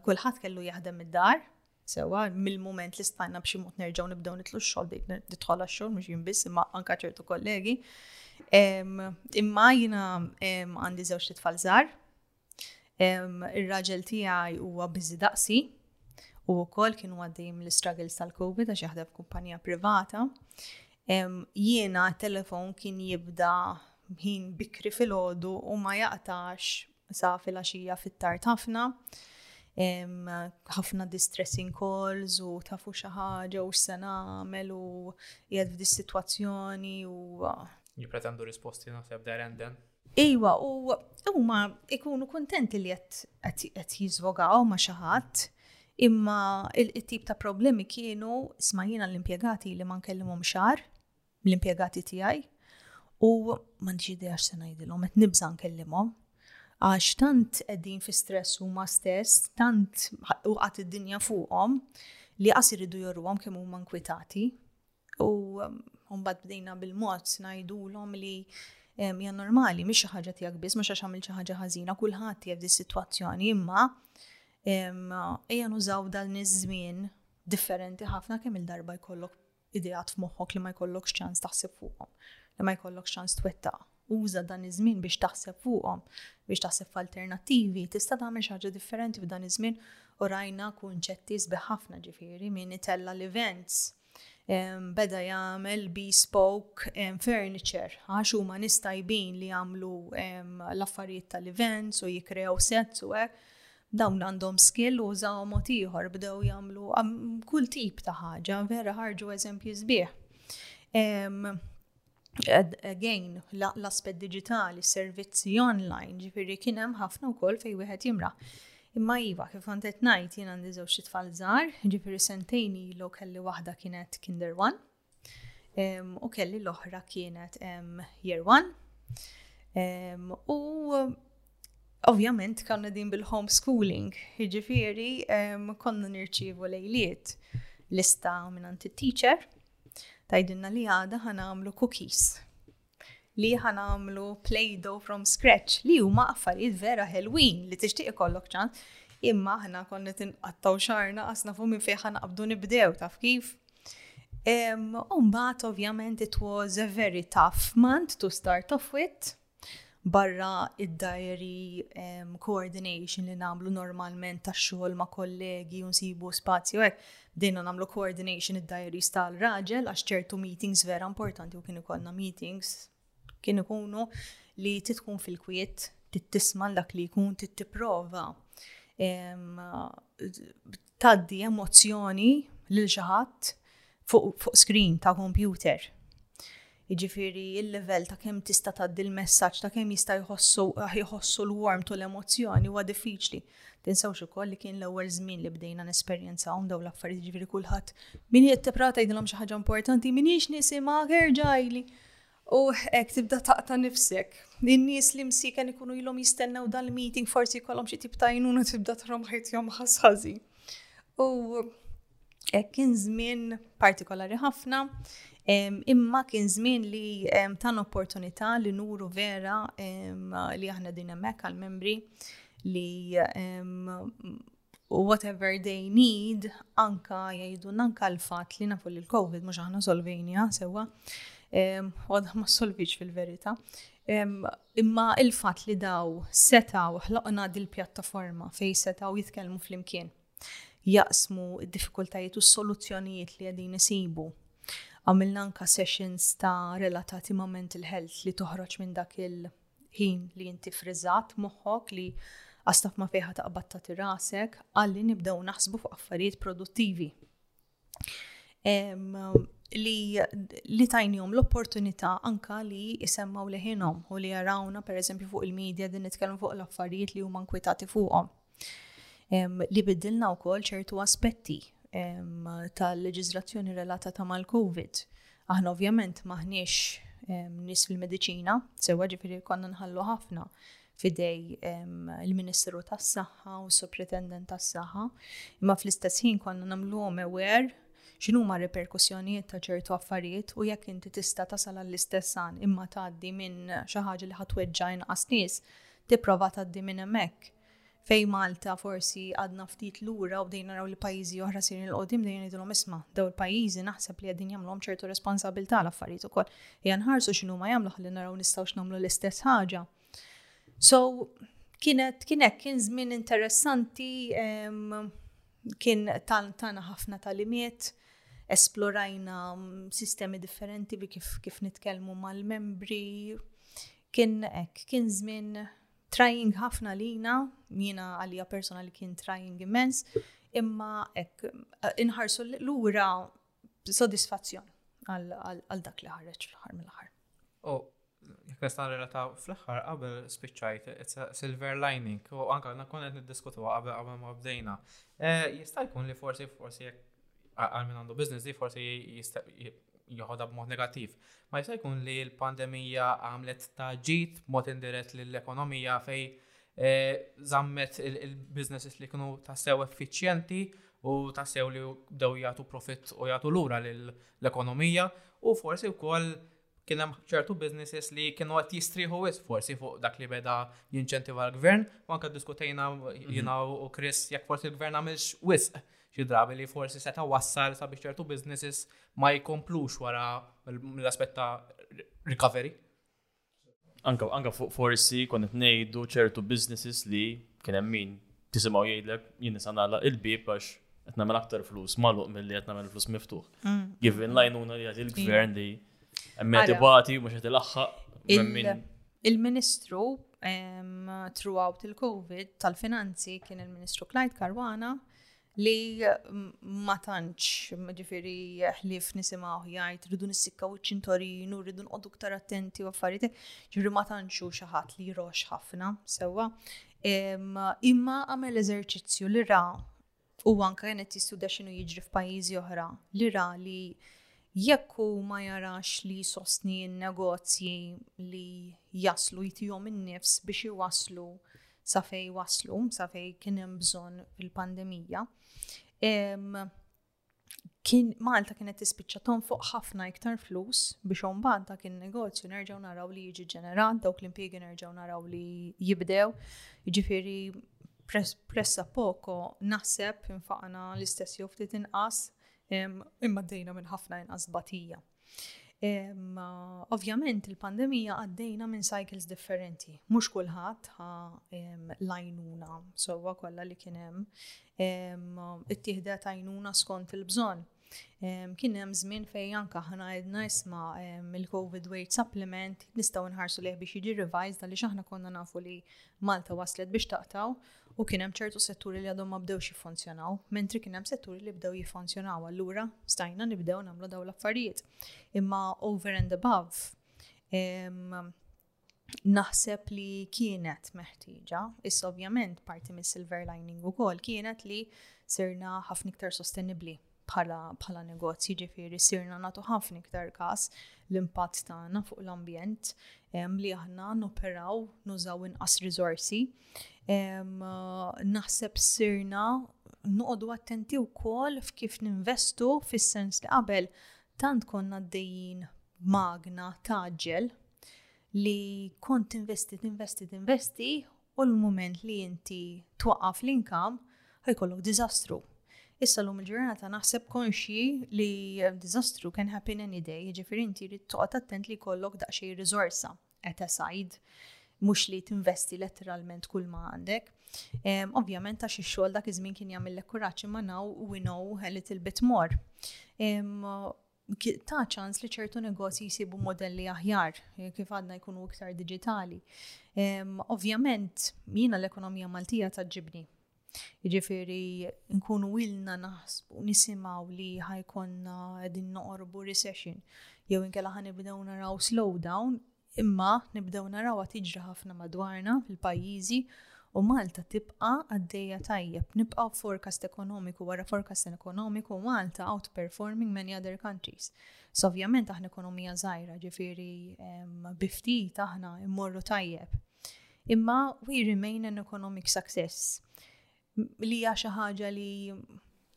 kulħadd kellu jaħdem id-dar, sewa mill-moment li stajna b'xi mod nerġgħu nibdew nitlu x-xogħol nidħol għax-xogħol mhux jien biss imma anke ċertu kollegi. Imma jina għandi żewġ tfal żgħar, Ir-raġel tiegħi huwa biżi daqsi u wkoll kienu għaddejjin mill-struggles tal-COVID għax jaħdem f'kumpanija privata. Jiena telefon kien jibda ħin bikri fil-ħodu u ma jaqtax sa fil-axija fit-tar tafna. ħafna distressing calls u tafu xi ħaġa u x'se nagħmel u jgħid f'dis-sitwazzjoni u jipretendu risposti naħseb there and then. Iwa, u huma ikunu kuntenti li qed jiżvogaw ma' xi ħadd, imma il-tip ta' problemi kienu smajjina l-impjegati li ma nkellimhom xar, l-impjegati tiegħi, u m'għandix idea x'se ngħidilhom, qed nibża' nkellimhom. Għax tant qegħdin fi stress huma stess, tant waqgħet id-dinja fuqhom li qas iridu jorruhom kemm huma nkwitati. U mbagħad bdejna bil-mod ngħidulhom li hija normali, mhix xi ħaġa tiegħek biss, mhux għax għamil xi ħaġa ħażina, kulħadd jaf dis-sitwazzjoni, imma ejja nużaw dan iż-żmien differenti ħafna kemm il-darba jkollok ideat f'moħħok li ma jkollokx ċans taħseb fuqhom, li ma jkollokx ċans twetta. Uża dan iż-żmien biex taħseb fuqhom, biex taħseb f'alternattivi, tista' tagħmel xi ħaġa differenti f'dan iż-żmien u rajna kunċetti sbeħ ħafna ġifieri minn itella l-events beda jagħmel bespoke furniture għax huma nies tajbin li jagħmlu l-affarijiet tal-events u jikrew sets u hekk. Dawn għandhom skill u żaw mod ieħor bdew jagħmlu kull tip ta' ħaġa, vera ħarġu eżempji sbieħ. again, l-aspet digitali, servizzi online, ġifiri kien hemm ħafna wkoll fejn wieħed jimra. Imma iva, kif għandet najt, jien għandi żewġ tfal żgħar, ġifiri sentejn ilu kelli waħda kienet kinder one, u kelli l-oħra kienet year one. U ovvjament konna din bil-homeschooling, ġifiri konna nirċivu lejliet lista minn it-teacher Tajdilna li għada ħan għamlu cookies li ħan għamlu play-doh from scratch li huma affarijiet vera ħelwin li tixtieq ikollok ċans imma aħna konna tinqattaw xarna qasna fuq minn fejn ħanqabdu nibdew taf kif. Umbat ovvjament it was a very tough month to start off with, barra id-diary um, coordination li namlu normalment ta' xogħol ma' kollegi u nsibu spazju hekk, bdejna namlu coordination id-diaries tal-raġel għax ċertu meetings vera importanti u kien ikollna meetings kien ikunu li titkun fil-kwiet, tittisma dak li jkun tittiprova tgħaddi emozzjoni lil xi ħadd fuq, fuq screen ta' kompjuter. Jiġifieri il-livell ta' kemm tista' tgħaddi l-messaġġ ta' kemm jista' jħossu jħossu l-warm tul emozzjoni huwa diffiċli. Tinsewx ukoll li kien l-ewwel żmien li bdejna nesperjenzawhom dawn l-affarijiet jiġifieri kulħadd min qed tipra tgħidilhom xi ħaġa importanti minix nisimgħek erġajli. U hekk tibda taqta' nifsek. In-nies li msiken ikunu ilhom jistennew dal-meeting forsi jkollhom xi tip ta' jnuna tibda trom ħajthom ħasħażi. U hekk kien żmien partikolari ħafna Imma kien żmien li tan opportunità li nuru vera li aħna din hemmhekk għal-membri li whatever they need, anka jgħidun anka l-fat li nafu li l-Covid mux aħna solvejnija sewa, għadha ma solviċ fil-verita. Imma il-fat li daw setaw ħloqna dil-pjattaforma fej setaw jitkelmu fl-imkien, jaqsmu id-difikultajiet u s-soluzzjonijiet li għedin isibu. Għamilna anka sessions ta' relatati ma' mental health li toħroġ minn dak il- ħin li inti frizzat moħħok li għastaf ma fejħa taqbad ta' tirasek, għalli nibdew naħsbu fuq affarijiet produttivi. Li, li tajnijom l-opportunità anka li jisemmaw leħinom u li jarawna per eżempju fuq il-medja din nitkellmu fuq l-affarijiet li huma nkwitati fuqhom. Li biddilna wkoll ċertu aspetti tal-leġiżlazzjoni relatata mal-COVID. Aħna ovvjament maħniex nis fil-medicina, sewa ġifiri konna nħallu ħafna fidej il-Ministeru tas-Saħħa u s-Supretendent tas-Saħħa, imma fl-istess ħin konna nagħmluhom aware xinu ma reperkussjonijiet ta' ċertu affarijiet u jekk inti tista' tasal għall-istess għan imma tgħaddi minn xi ħaġa li ħatweġġa inqas nies, Tipprova tgħaddi minn hemmhekk. Fejn Malta forsi għadna ftit lura u bdejna naraw li pajjiżi oħra sejrin 'il quddiem bdejna ngħidulhom isma', dawn il-pajjiżi naħseb li qegħdin jagħmluhom ċertu responsabilità l-affarijiet ukoll. Ejja nħarsu x'inhuma jagħmlu ħalli naraw nistgħux nagħmlu l-istess ħaġa. So kienet kien hekk kien żmien interessanti kien tana ħafna talimiet, esplorajna mm, sistemi differenti bi kif, kif nitkellmu mal-membri, Kien hekk, kien żmien trying ħafna għalina, jiena għalija personali kien trying immens, imma hekk inħarsu lura sodisfazzjon għal dak li ħareġ fl-aħħar mill-aħħar. U jekk nista' nirrelataw fl-aħħar qabel spiċċajt silver lining u anke għandna konna qed niddiskutuha qabel qabel ma bdejna. Eh, jista' jkun li forsi forsi jekk għal minn għandu biznis di forsi joħodha b'mod negattiv. Ma jista' jkun li l-pandemija għamlet ta' ġid mod indirett lill-ekonomija fej eh, zammet il-bizneses li kienu tassew effiċjenti u tassew li bdew jagħtu profitt u jagħtu lura lill-ekonomija u forsi wkoll Kien hemm ċertu businesses li kienu qed jistrieħu wisq forsi fuq dak li beda jinċentiva l-gvern, u anke diskutejna jiena u Chris jekk forsi l-gvern għamilx wisq xi drabi li forsi seta' wassal sabiex ċertu businesses ma jkomplux wara l-aspett ta' recovery. Anka, anka fuq forsi kon qed ngħidu ċertu businesses li kien hemm min tisimgħu jgħidlek jien nisa nagħlaq il-bib għax qed nagħmel aktar flus magħluq milli qed nagħmel flus miftuħ. Mm. Given lajnuna li għad il-gvern li għemmet ibati mhux qed ilaħħaq. Il-Ministru throughout il-COVID tal-Finanzi kien il-Ministru Clyde Karwana li ma tantx, ġifiri, ħlif nisimaw jgħid rridu nissikkaw iċ-ċintorin u rridu nqogħdu ktar attenti u affarijiet, ġifiri ma tantx hu xi ħadd li jrox ħafna sewwa. Imma għamel eżerċizzju li ra u anke qed jistudja x'inhu jiġri f'pajjiżi oħra li ra li jekk hu ma jarax li jsostni n-negozji li jaslu jtihom in-nifs biex iwaslu sa fej waslu, sa fej kien hemm bżonn fil-pandemija. Kien Malta kienet tispiċċa tonfoq ħafna iktar flus biex imbagħad dak in-negozju nerġgħu naraw li jiġi ġenerat, dawk l-impjiegi nerġgħu naraw li jibdew. Jiġifieri pressa poko naħseb infaqna l-istess jew ftit inqas imma dejna minn ħafna inqas batija. Ovvjament il-pandemija għaddejna minn cycles differenti. Mhux kulħadd ħa lajnuna sewwa kollha li kien hemm. Ittieħdet għajnuna skont il-bżonn. Kien hemm żmien fejn anke aħna għedna isma' il-COVID weight supplement nistgħu nħarsu lejh biex jiġi revised għaliex aħna konna nafu li Malta waslet biex taqtaw U kien hemm ċertu setturi li għadhom ma bdewx jiffunzjonaw, mentri kien hemm setturi li bdew jiffunzjonaw, allura stajna nibdew nagħmlu dawn l-affarijiet. Imma over and above, naħseb li kienet meħtieġa, issa ovvjament parti mis silver lining ukoll kienet li sirna ħafna iktar sostenibbli bħala bħala negozji ġifieri sirna nagħtu ħafna iktar każ l-impatt tagħna fuq l-ambjent li aħna noperaw nużaw inqas riżorsi. Naħseb sirna noqogħdu attenti wkoll f'kif ninvestu fis-sens li qabel tant konna għaddejjin magna taġġel li kont investi, investi, investi u l-mument li inti twaqqaf l-inkam ħajkollok diżastru. Issa l-lum il-ġurnata naħseb konxji li diżastru can happen any day, jiġifieri inti rrid toqgħod attent li jkollok daqsxejn riżorsa at a side mhux li tinvesti letteralment kull ma għandek. Ovvjament għax ix-xogħol dak iż-żmien kien jagħmillek kuraġġ imma now we know a little bit more. ta' ċans li ċertu negozji jisibu modelli aħjar eh, kif għadna jkunu iktar digitali. Ovvjament, jiena l-ekonomija Maltija taġġibni. Ġifiri, nkunu ilna naħsbu nisimaw li ħajkonna din noqorbu recession, jew inkella ħanibdew naraw slowdown, Imma nibdew narawha tiġri ħafna madwarna fil-pajjiżi u Malta tibqa' għaddejja tajjeb. Nibqgħu forecast ekonomiku wara forecast ekonomiku Malta outperforming many other countries. So ovvjament aħna ekonomija żgħira, ġifieri biftit aħna immorru tajjeb. Imma we remain an economic success. Li hija xi ħaġa li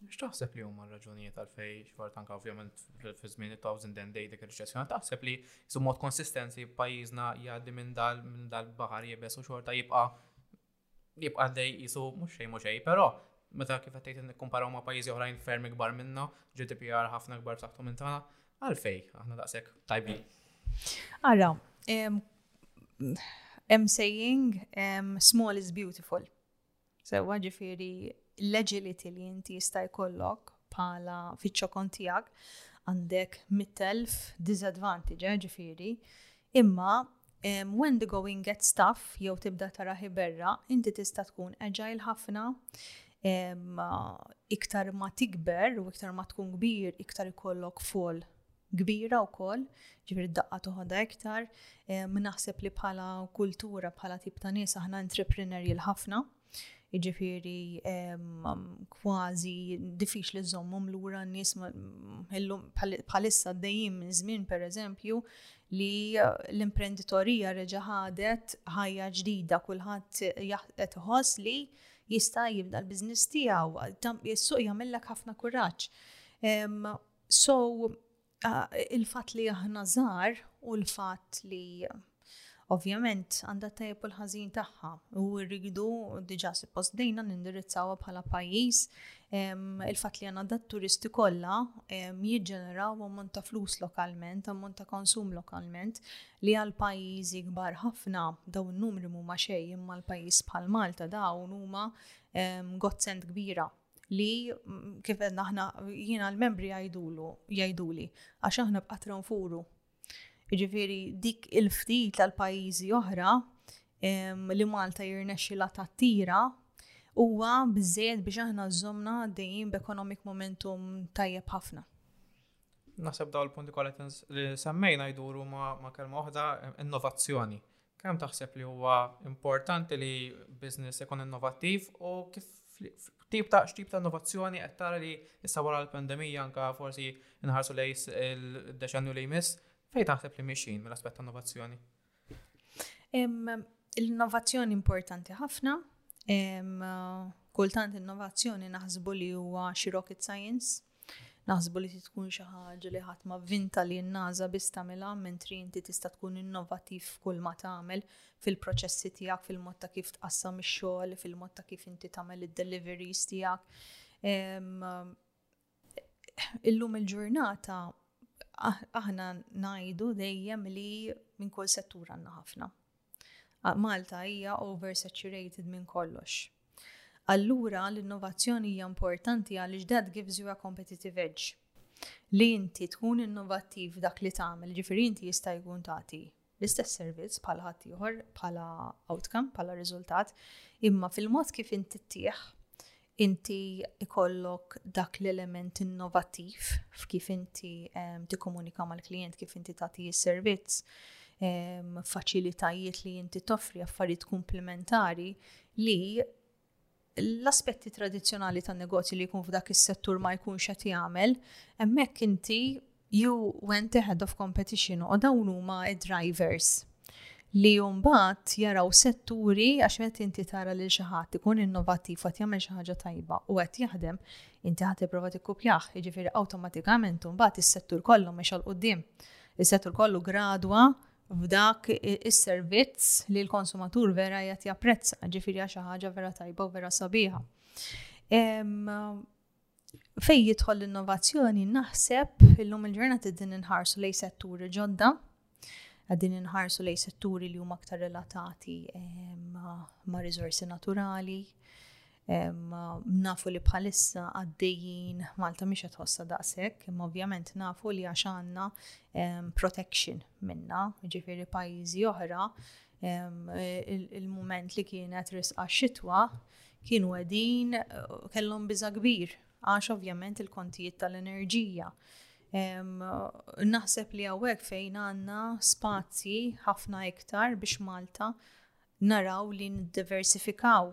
X'taħseb li huma raġunijiet għalfej xort anka ovvjament fi żmien it-thousand and day dik il-ċessjoni taħseb li su mod konsistenzi pajjiżna jgħaddi minn dal minn dal-baħar jibes u xorta jibqa' jibqa' dej jisu mhux xejn mhux xejn, però meta kif qed tgħid nikkumparaw ma' pajjiżi oħrajn ferm ikbar minna, GDPR ħafna ikbar b'saħħtu minn tagħna, għalfej aħna daqshekk tajbin. Ara, hemm saying small is beautiful. Sewwa ġifieri l-agility li inti jista' jkollok bħala fiċ-ċokon tiegħek għandek mit-telf disadvantage eh, ġifieri, imma um, when the going gets tough jew tibda tara ħiberra, inti tista' tkun agile ħafna um, iktar ma tikber u iktar ma tkun kbir, iktar ikollok fall kbira wkoll, ġifieri d-daqqa toħodha iktar, naħseb li bħala kultura, bħala tip ta' nies aħna entrepreneurial ħafna, jiġifieri kważi diffiċli żommhom lura n-nies bħalissa dejjem minn żmien pereżempju li l-imprenditorija reġa' ħadet ħajja ġdida kulħadd qed iħoss li jista' jibda l-business tiegħu, is-suq jagħmellek ħafna kuraġġ. So, il-fatt li aħna żgħar u l-fatt li ovvjament għandha tajjeb u l-ħażin tagħha u rridu diġà suppost dejna nindirizzawha bħala pajjiż il-fatt li għandna dat turisti kollha jiġġeneraw ammont ta' flus lokalment, ammont ta' konsum lokalment li għal pajjiżi kbar ħafna dawn numri huma xejn imma l-pajjiż bħal Malta dawn huma godsend kbira li kif għedna aħna jiena l-membri jgħidulu jgħiduli għax aħna b'qatra nfuru. Ġifieri dik il-ftit għal pajjiżi oħra li Malta jirnexxi la tattira huwa biżejjed biex aħna żomna dejjem b'economic momentum tajjeb ħafna. Naseb daw il-punti kollha li semmejna jduru ma' kelma oħra innovazzjoni. Kemm taħseb li huwa importanti li business ikun innovattiv u kif tip ta' x'tip ta' innovazzjoni qed tara li issa wara l-pandemija anke forsi nħarsu lej il-deċenju li jmiss, fejn taħseb li mixin mill-aspett ta' innovazzjoni? L-innovazzjoni importanti ħafna. Kultant innovazzjoni naħsbu li huwa xi rocket science Naħsbu li tkun xi ħaġa li ħadd ma vinta li n-NASA biss tagħmilha mentri inti tista' tkun innovattiv f'kull ma tagħmel fil-proċessi tiegħek, fil-mod ta' kif tqassam ix-xogħol, fil-mod ta' kif inti tagħmel id-deliveries tiegħek. Illum il-ġurnata aħna ngħidu dejjem li minn kull settur għandna ħafna. Malta hija oversaturated minn kollox. Allura l-innovazzjoni hija importanti għaliex that gives you a competitive edge. Li inti tkun innovattiv f'dak li tagħmel, ġifieri inti jista' jkun tagħti l-istess servizz bħal ħadd ieħor bħala outcome, bħala riżultat, imma fil-mod kif inti ttieħ inti ikollok dak l-element innovattiv f'kif inti tikkomunika mal-klient, kif inti tagħti s-servizz, faċilitajiet li inti toffri affarijiet komplementari li l-aspetti tradizzjonali tan negozju li jkun f'dak is-settur ma jkunx qed jagħmel, hemmhekk inti You went ahead of competition u dawn huma id-drivers li mbagħad jaraw setturi għax qed inti tara lil xi ħadd ikun innovattiv qed jagħmel xi ħaġa tajba u qed jaħdem inti ħadd tipprova tikkupjah, jiġifieri awtomatikament mbagħad is-settur kollu mexa l qudiem Is-settur kollu gradwa f'dak is-servizz li l-konsumatur vera jgħat japprezza, ġifiri xi ħaġa vera tajba u vera sabiħa. Fejn jidħol l-innovazzjoni naħseb illum il-ġurnata din inħarsu lej setturi ġodda għadin inħarsu lej setturi li huma aktar relatati eh, ma' rizorsi naturali. Eh, nafu li bħalissa għaddejjin Malta miex qed ħossa daqshekk, imma ovvjament nafu li għax għandna eh, protection minna, ġifieri pajjiżi oħra il-mument li kienet risqa xitwa kienu għedin kellhom biża kbir għax ovvjament il-kontijiet tal-enerġija. Naħseb li għawek fejn għanna spazji ħafna iktar biex Malta naraw li n-diversifikaw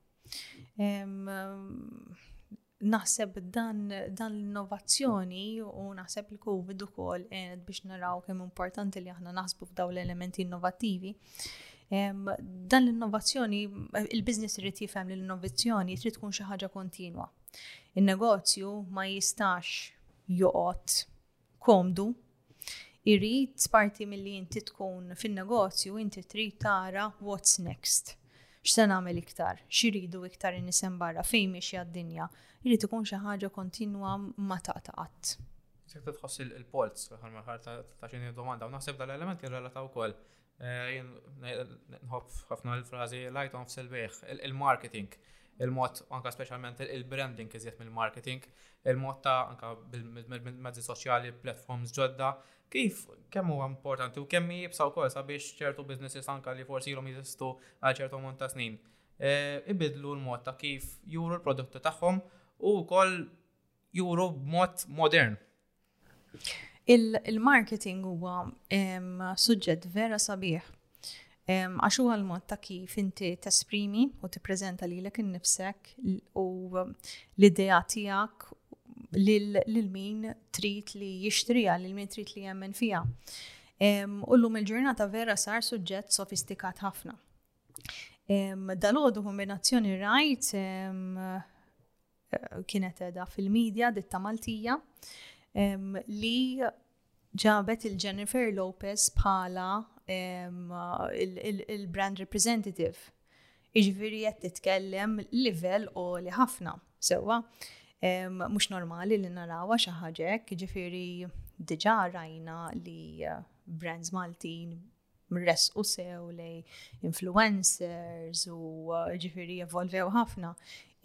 Naħseb dan, dan l-innovazzjoni u naħseb il-Covid ukoll għed biex naraw kemm importanti li aħna naħsbu f'daw l-elementi innovattivi. Dan l-innovazzjoni, il-biznis irid jifhem li l-innovazzjoni trid tkun xi ħaġa kontinwa. In-negozju ma jistax joqgħod komdu. Irid parti milli inti tkun fin-negozju, inti trid tara what's next. X'se nagħmel iktar? X'iridu iktar in-nisem barra? Fejn miex għad-dinja? Irid ikun xi ħaġa kontinwa ma taqta' qatt. Sekta tħoss il-polz, fl-ħar ta' xini domanda, u naħseb dal-element jirrelata wkoll Eh, nħobb ħafna l-frażi light on fil-beħ, il-marketing, il-mod, anka specialment il-branding iżjed mill-marketing, il-mod ta' anka bil-mezzi soċjali, platforms ġodda, kif kemm huwa importanti u kemm jibsa wkoll sabiex ċertu businesses anka li forsi ilhom jizistu għal ċertu mont ta' snin. Eh, ibidlu l-mod ta' kif juru l-prodotti tagħhom u wkoll juru b'mod modern Il-marketing huwa suġġett vera sabiħ għax huwa l-mod ta' kif inti tesprimi u tippreżenta lilek innifsek u l-idea tiegħek lil min trid li jixtrija, lil min trid li jemmen fiha. U l-lum il-ġurnata vera sar suġġett sofistikat ħafna. Dal-ħodu kombinazzjoni rajt kienet edha fil-medja ditta Maltija li ġabet il-Jennifer Lopez bħala il-brand representative. Iġviri jett titkellem level u li ħafna, sewa. Mux normali li narawa xaħġek, ġifiri diġa rajna li eh, brands Maltin mressqu sew lej influencers u uh, ġifiri evolvew ħafna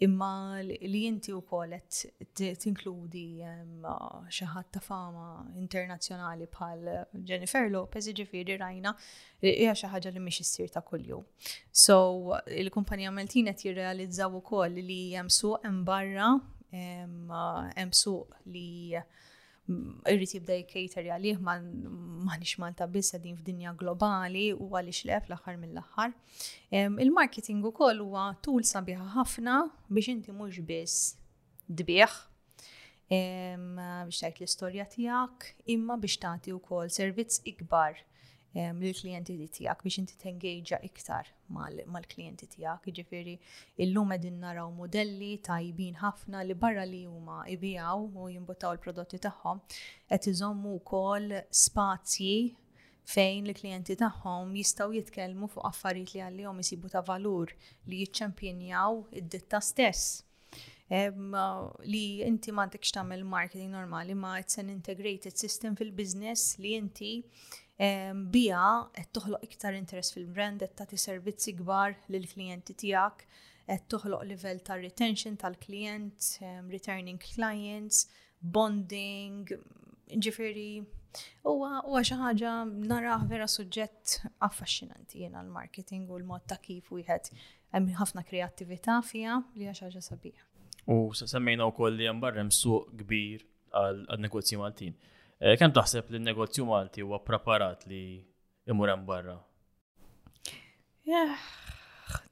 imma li inti u kolet tinkludi um, uh, xaħat ta' fama internazjonali bħal Jennifer Lopez ġifiri rajna li hija xi ħaġa li mhix issir ta' kuljum. So il-kumpanija Meltin qed jirrealizzaw ukoll li hemm suq hemm barra hemm uh, suq li irrid jibda jikkejteri għalih maħniex Malta biss din f'dinja globali u għaliex lef l-aħħar mill-aħħar. Il-marketing ukoll huwa tul sabiħa ħafna biex inti mhux biss dbieħ biex tajt l-istorja tiegħek imma biex tagħti wkoll servizz ikbar lill-klijenti tiegħek biex inti tengejġa iktar mal-klijenti tiegħek. Jiġifieri illum qegħdin naraw modelli tajbin ħafna li barra li huma ibijaw u jimbuttaw il-prodotti tagħhom qed iżommu wkoll spazji fejn il-klijenti tagħhom jistgħu jitkellmu fuq affarijiet li għalihom isibu ta' valur li jiċċempinjaw id-ditta stess li inti ma għandekx tagħmel marketing normali ma it's an integrated system fil-business li inti bija qed toħloq iktar interess fil-brand qed tagħti servizzi kbar lill klijenti tiegħek qed toħloq livell ta' retention tal-klient, returning clients, bonding, ġifiri Huwa huwa xi ħaġa naraħ vera suġġett affaxxinanti jiena l-marketing u l-mod ta' kif wieħed Hemm ħafna kreattività fiha li hija xi ħaġa sabiħa. U semmejna wkoll li hemm barra suq kbir għal-negozji Maltin. Eh, kemm taħseb li n-negozju Malti huwa preparat li imur hemm barra?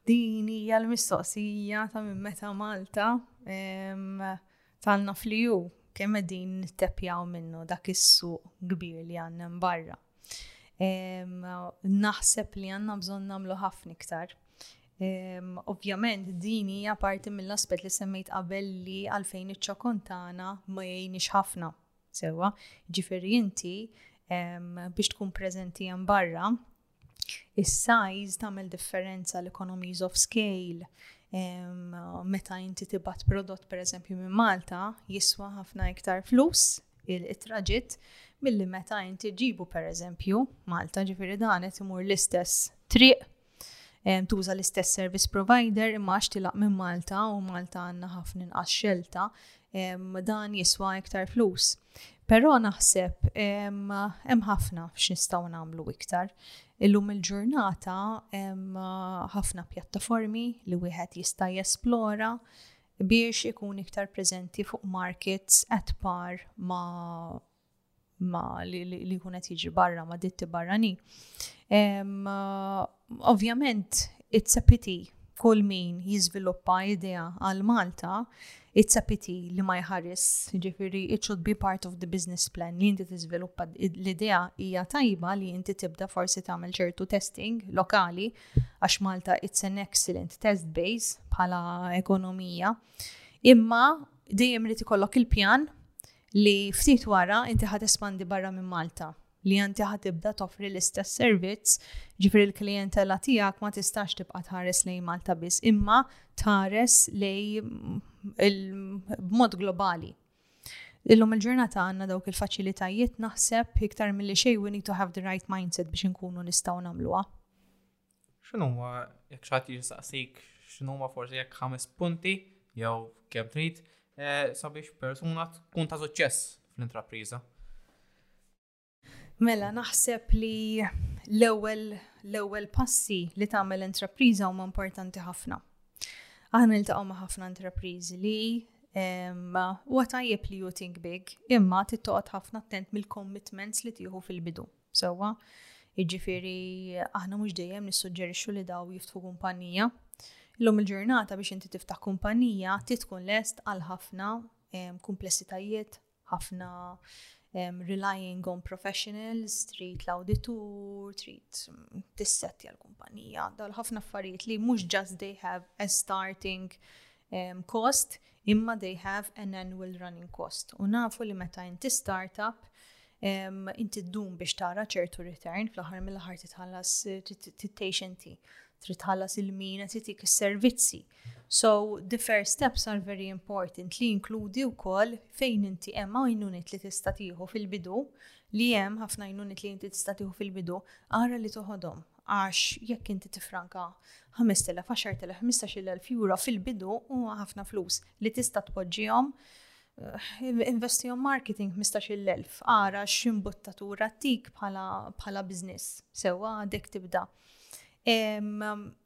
Din hija l-mistoqsija ta' minn meta Malta talna fliju kemm qegħdin nitteppjaw minnu dak is-suq kbir li għandna barra. Naħseb li għanna bżon namlu ħafna iktar. Ovvjament din hija parti mill-aspet li semmejt qabel li għalfejn iċ-ċokon tagħna ma jgħinix ħafna sewa. Ġifieri inti biex tkun preżenti hemm barra, is-size tagħmel differenza l-economies of scale, meta inti tibat prodott pereżempju minn Malta jiswa ħafna iktar flus il-traġitt milli meta inti ġibu per eżempju Malta ġifiri dan qed imur l-istess triq tuża l-istess service provider imma għax tilaq minn Malta u Malta għandna ħafna inqas xelta dan jiswa iktar flus. Però naħseb hemm ħafna x'nistgħu nagħmlu iktar. Illum il-ġurnata hemm ħafna pjattaformi li wieħed jista' jesplora biex ikun iktar preżenti fuq markets at par ma, ma li, li, li jkun qed jiġi barra ma ditti barrani. Um, Ovvjament, it's a pity kull min jiżviluppa idea għal Malta, it's a pity li ma jħares, ġifiri, it should be part of the business plan li inti tiżviluppa l-idea hija tajba li inti tibda forsi tagħmel ċertu testing lokali għax Malta it's an excellent test base bħala ekonomija, imma dejjem li tikollok il-pjan li ftit wara inti ħat espandi barra minn Malta li inti ħat tibda toffri l-istess servizz ġifri l-klientela tijak ma tistax tibqa tħares lej Malta biss imma tħares lej b'mod globali. Illum il-ġurnata għandna dawk il-faċilitajiet naħseb iktar milli xejn we need to have the right mindset biex inkunu nistgħu nagħmluha. X'inhuma jekk xatt jistaqsik x'inhuma forsi jekk ħames punti jew kemm trid eh, sabiex persuna tkun ta' suċċess fl-intrapriża. Mela naħseb li l-ewwel l-ewwel passi li tagħmel intrapriża huma importanti ħafna. Aħna niltaqgħu ma' ħafna intrapriżi li huwa tajjeb li you think big, imma tittoqgħod ħafna attent mill-commitments li tieħu fil-bidu. Sewwa, jiġifieri aħna mhux dejjem nissuġġerixxu li daw jiftħu kumpanija. Illum il-ġurnata biex inti tiftaħ kumpanija, ti tkun lest għal ħafna kumplessitajiet, ħafna um, relying on professionals, trid l-auditur, trid mm, tissettja l-kumpanija, dal ħafna affarijiet li mhux just they have a starting um, cost, imma they have an annual running cost. U nafu li meta inti startup, um, inti ddum biex tara ċertu return, fl-aħħar mill-aħħar titħallas tittation ti, titħallas il-mina titik is-servizzi. So the first steps are very important li jinkludi wkoll fejn inti hemm għajnunit li tista' tieħu fil-bidu li hemm ħafna għajnunit li inti tista' tieħu fil-bidu ara li toħodhom għax jekk inti tifranka 5,000, 10,000, 15,000 euro fil-bidu huwa ħafna flus li tista' tpoġġihom eh, investihom marketing 15,000 ara x'imbuttatura tik bħala business sewa dek tibda.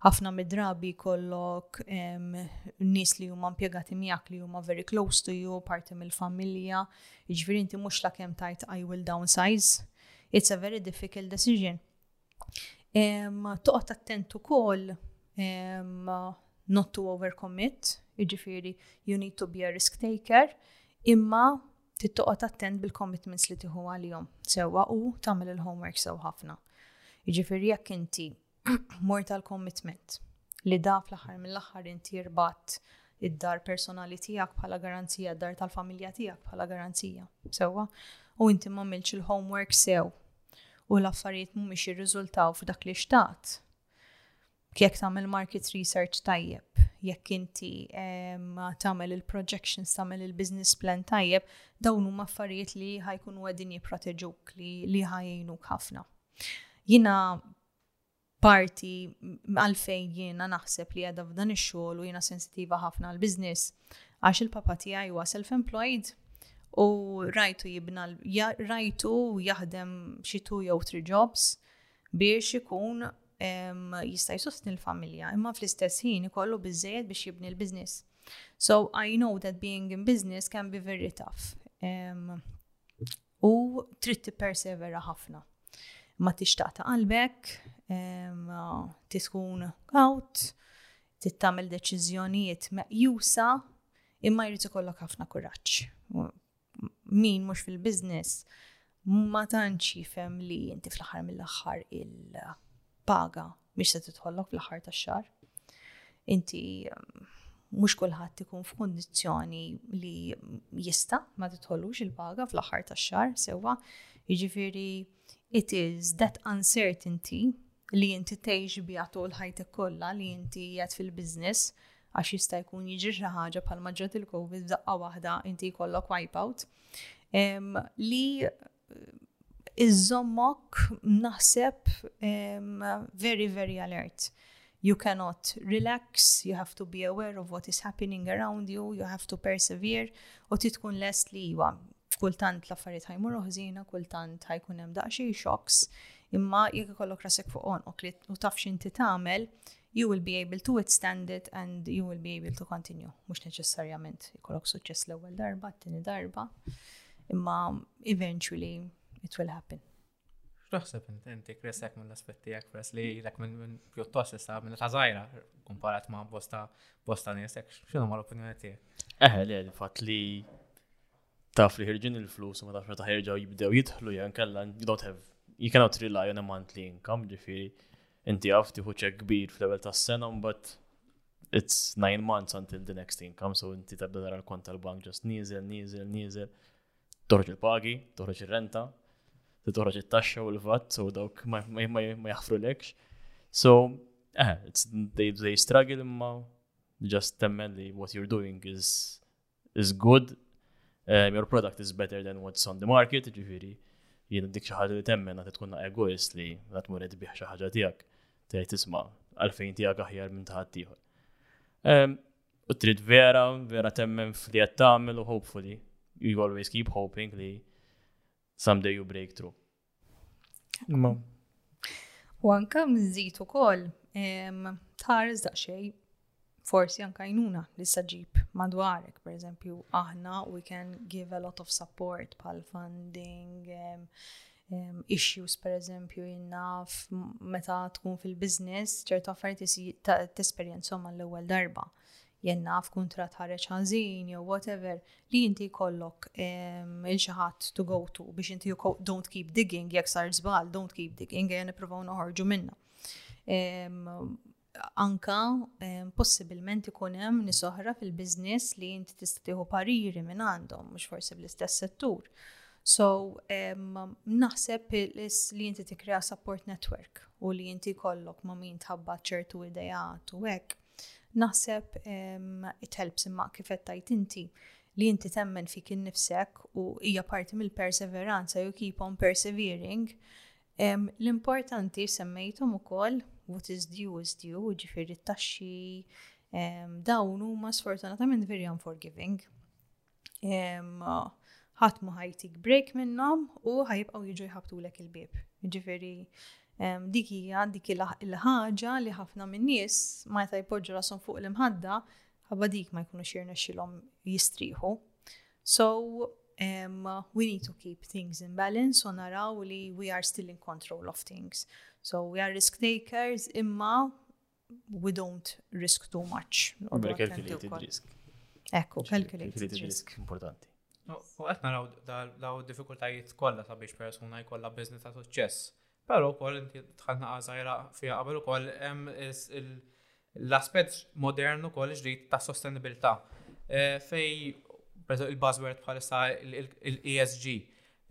ħafna mid-drabi kollok nis li huma impjegati miegħek li huma very close to you, parti mill-familja, jiġifieri inti mhux la kemm tajt I will downsize. It's a very difficult decision. Toqgħod attent ukoll not to overcommit, jiġifieri you need to be a risk taker, imma tittoqgħod attent bil-commitments li tieħu għalihom sewwa u tagħmel il-homework sew ħafna. Jiġifieri jekk inti mortal commitment li da fl-aħħar mill-aħħar inti rbat id-dar personali tiegħek bħala garanzija, d-dar tal-familja tiegħek bħala garanzija. Sewwa, u inti ma milx il-homework sew u l-affarijiet mhumiex jirriżultaw f'dak li xtaqt. Jekk tagħmel market research tajjeb, jekk inti ma tagħmel il-projections, tagħmel il-business plan tajjeb, dawn huma affarijiet li ħajkunu għedin jipproteġuk li ħajjinuk ħafna. Jina parti għalfejn jiena naħseb li għadha f'dan ix-xogħol u jiena sensitiva ħafna għal business għax il-papa tiegħi huwa self-employed u rajtu jibna rajtu jaħdem xi two jew three jobs biex ikun jista' jsostni l-familja imma fl-istess ħin ikollu biżejjed biex jibni l-business. So I know that being in business can be very tough. Um, u trid tippersevera ħafna. Ma tixtaq ta' qalbek, tiskun kaut, tittamel deċiżjonijiet meqjusa, imma jrid ikollok ħafna kuraġġ. Min mhux fil-business ma tantx jifhem li inti fl-aħħar mill-aħħar il- paga mhix se tidħollok fl-aħħar tax-xahar. Inti mhux kulħadd ikun f'kundizzjoni li jista' ma titħollux il-paga fl-aħħar tax-xahar sewwa. Jiġifieri it is that uncertainty li inti tgħix biha tul ħajtek kollha li inti qed fil-business għax jista' jkun jiġri xi ħaġa bħal maġġat il-COVID daqqa waħda inti jkollok wipeout. Li iżżommok naħseb very very alert. You cannot relax, you have to be aware of what is happening around you, you have to persevere, u ti tkun lest li iwa. Kultant l-affarijiet ħajmur uħżina, kultant ħajkun hemm daqsxejn shocks, imma jekk ikollok rasek fuq onqok li u taf x'inti tagħmel, you will be able to withstand it and you will be able to continue. Mux neċessarjament jkollok suċċess l-ewwel darba, t-tieni darba, imma eventually it will happen. X'taħseb inti kresek minn l-aspetti jekk pres li jilek minn pjuttost issa minn ta' żgħira komparat ma' bosta bosta nies hekk x'inhu l opinjoni tiegħek? Eħe li fatt li taf li ħirġin il-flus ma tafx meta ħerġgħu jibdew jidħlu jew kella you don't have you cannot rely on a monthly income ġifieri inti għaf tieħu ċek kbir fl-ewwel tas-sena mbagħad it's nine months until the next income so inti tabda tara l-kont tal-bank just nieżel, nieżel, nieżel. Toħroġ il-pagi, toħroġ ir-renta, toħroġ it-taxxa u l-vat, so dawk ma jaħfru lekx. So, eh, it's they, they struggle imma just temmen li what you're doing is is good, um, your product is better than what's on the market, ġifiri, jien dik xi ħaġa li temmen għad tkun egoist li la tmuret bih xi ħaġa tiegħek, tgħid tisma' għalfejn tiegħek aħjar minn taħat ieħor. Um, u trid vera, vera temmen f'li qed tagħmel u hopefully you always keep hoping li someday you break through. U anka mżid ukoll tħares daqsxejn forsi anka jnuna li saġib madwarek, per eżempju, aħna we can give a lot of support pal funding, um, um, issues per eżempju jinnaf meta tkun fil-biznis ċertu affarijiet t-esperienzom għall-ewwel darba. jien naf kuntratt ħareġ ħażin jew whatever, li inti jkollok ehm, il xi ħadd to go to biex inti don't keep digging jekk sar żball, don't keep digging ejja nippruvaw noħorġu minna. Ehm, anka ehm, possibilment ikun hemm nies oħra fil-biżniess li inti tista' tieħu pariri minn għandhom, mhux forsi bl-istess settur. So, naħseb li inti tikrea support network u li inti kollok ma' min tħabba ċertu idejat u hekk Naħseb it-helps imma kif qed tajt inti li inti temmen fik innifsek u hija parti mill-perseveranza you keep on persevering. L-importanti semmejthom ukoll what is due is due, ġifieri t-taxxi dawn huma sfortunatament very unforgiving. ħadd ma ħajtik break minnhom u ħajibqgħu jiġu jħabtulek il-bib. Ġifieri dik hija dik il-ħaġa li ħafna min-nies ma jta' jpoġġu rashom fuq l-imħadda ħabba dik ma jkunux jirnexxilhom jistrieħu. So um, we need to keep things in balance u naraw li we are still in control of things. So we are risk takers imma we don't risk too much. Ekku, calculated risk. Importanti. U qed naraw daw diffikultajiet kollha sabiex persuna jkollha biżness ta' suċċess. Però wkoll inti tħanna għażajra fiha qabel ukoll hemm l-aspett modern ukoll ġdid ta' sostenibilità. Eh, fej il-buzzword bħalissa il-ESG.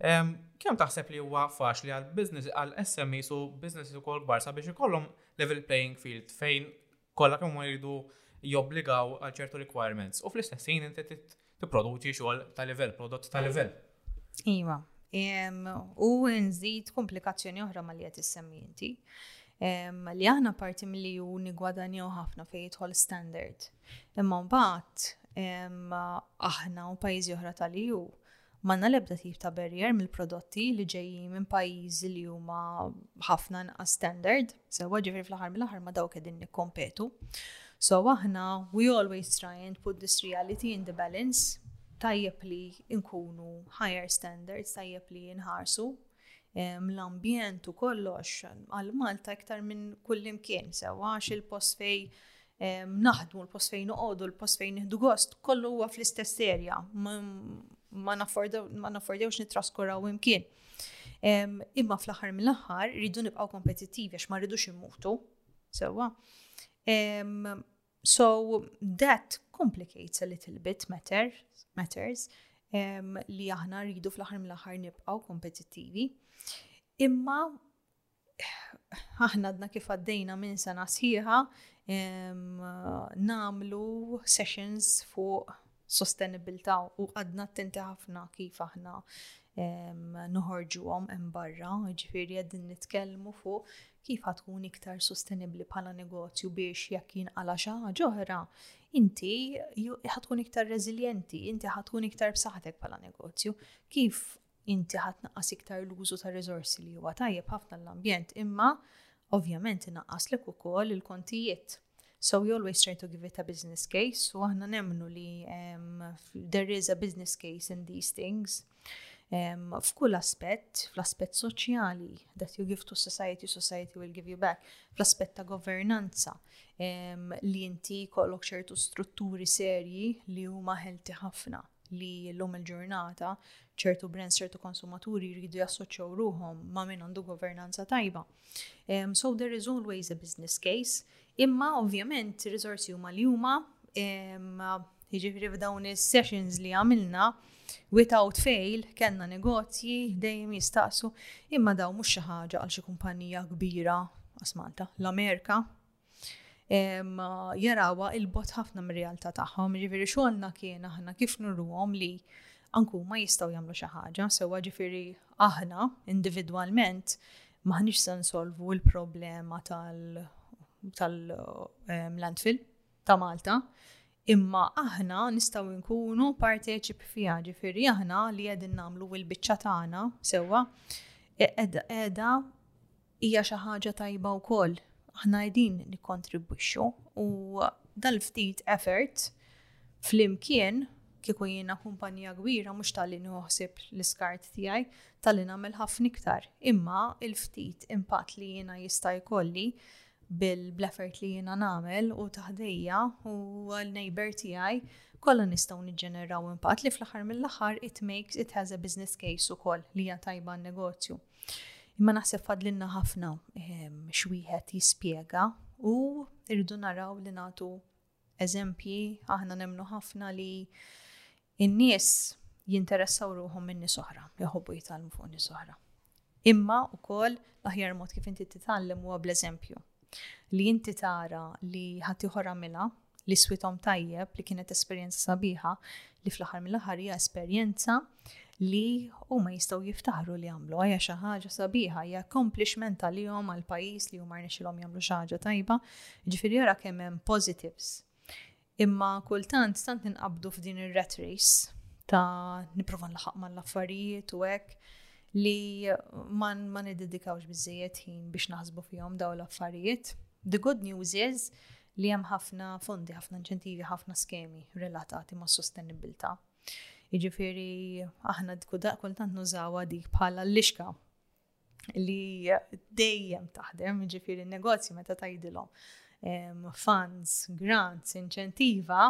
Kemm taħseb li huwa faċli għal business għal SMEs u businesses ukoll kbar sabiex ikollhom level playing field fejn kollha kemm jridu jobbligaw għal ċertu requirements u fl-istess ħin inti tipproduċi xogħol ta' livell, prodott ta' livell. Iva, u nżid komplikazzjoni oħra ma li qed issemmi inti. Li aħna parti milli ju nigwadanjaw ħafna fejn jidħol standard. Imma mbagħad aħna u pajjiżi oħra tal-EU M'għandna l-ebda tip ta' barrier mill-prodotti li ġejjin minn pajjiżi li huma ħafna inqas standard, sewwa ġifieri fl-aħħar mill-aħħar ma' dawk qegħdin nikkompetu. So aħna we always try and put this reality in the balance tajjeb li nkunu higher standards, tajjeb li nħarsu l-ambjent u kollox għal Malta iktar minn kullimkien sewwa għax il-post fej naħdmu, l-post fejn noqogħdu, l-post fejn nieħdu gost, kollu huwa fl-istess erja. Ma naffordewx nittraskuraw imkien. Imma fl-aħħar mill-aħħar rridu nibqgħu kompetittivi għax ma rridux immutu. Sewwa. So that complicates a little bit matters, matters um, li aħna rridu fl-aħħar mill-aħħar nibqgħu kompetittivi. Imma aħna għadna kif għaddejna minn sena sħiħa namlu sessions fuq sostenibilità u għadna attenti ħafna kif aħna noħorġuhom hemm barra, ġifieri qegħdin nitkellmu fuq kif tkun iktar sostenibbli bħala negozju biex jekk jinqala xi ħaġa oħra, inti ħatkun iktar reżiljenti, inti ħatkun iktar b'saħħtek bħala negozju. Kif inti ħadd naqqas iktar l-użu ta' riżorsi li huwa tajjeb ħafna l-ambjent, imma ovvjament inaqqaslek ukoll il-kontijiet. So we always try to give it a business case, u aħna nemmnu li um, there is a business case in these things. Um, f'kull aspett, fl-aspett soċjali, that you give to society, society will give you back, fl-aspett ta' governanza, um, li inti kollok ċertu strutturi serji li huma ħelti ħafna. li l-lum il-ġurnata ċertu brands, ċertu konsumaturi jridu jassoċjaw ruhom ma' min għandu governanza tajba. Um, so there is always a business case, imma ovvjament risorsi huma li huma um, jiġifieri f'dawn is-sessions li għamilna without fail kellna negozji dejjem jistaqsu imma daw mhux xi ħaġa għal xi kumpanija kbira għas Malta, l-Amerika, jarawa il-bot ħafna mir-realtà tagħhom, ġifieri xogħolna kien aħna kif nurruhom li anku ma jistgħu jagħmlu xi ħaġa, sewwa ġifieri aħna individwalment maħniex se nsolvu l-problema tal- tal-landfill ta' Malta, imma aħna nistgħu nkunu parteċip fiha, ġifieri aħna li qegħdin nagħmlu l-biċċa tagħna sewwa qiegħda Hija xi ħaġa tajba wkoll. Aħna qegħdin nikkontribwixxu u dal-ftit effort flimkien kieku jiena kumpanija kbira mhux tal-li nħoħsib l-iskart tiegħi, tal-li nagħmel ħafna iktar. Imma il-ftit impatt li jiena jista' jkolli bil-effort li jiena nagħmel u taħdejja u l-neighbor tiegħi kollha nistgħu niġġeneraw impatt li fl-aħħar mill-aħħar it makes it has a business case ukoll li hija tajba n-negozju. Imma naħseb fadlinna ħafna ehm, xwieħed jispjega u irridu naraw li nagħtu eżempji aħna nemnu ħafna li in-nies jinteressaw ruħhom minn nies oħra, jħobbu jitgħallmu fuq nies oħra. Imma wkoll l-aħjar mod kif inti titgħallem huwa bl-eżempju. Li inti tara li ħadd ieħor għamilha li switom tajjeb li kienet esperjenza sabiħa li fl-aħħar mill-aħħar hija esperjenza li huma jistgħu jiftaħru li jagħmlu hija xi ħaġa sabiħa hija accomplishment għalihom għal pajjiż li huma rnexxilhom jagħmlu xi ħaġa tajba, ġifieri jara kemm hemm positives. Imma kultant stant ninqabdu f'din ir-rat race ta' nipprova nlaħaq mal-affarijiet u hekk li man ma nidedikawx biżejjed ħin biex naħsbu fihom daw l-affarijiet. The good news is li hemm ħafna fondi, ħafna inċentivi, ħafna skemi relatati ma' sostenibilità. Jiġifieri aħna kultant nużawha dik bħala l-lixka li dejjem taħdem, jiġifieri n-negozji meta tgħidilhom funds, grants, inċentiva,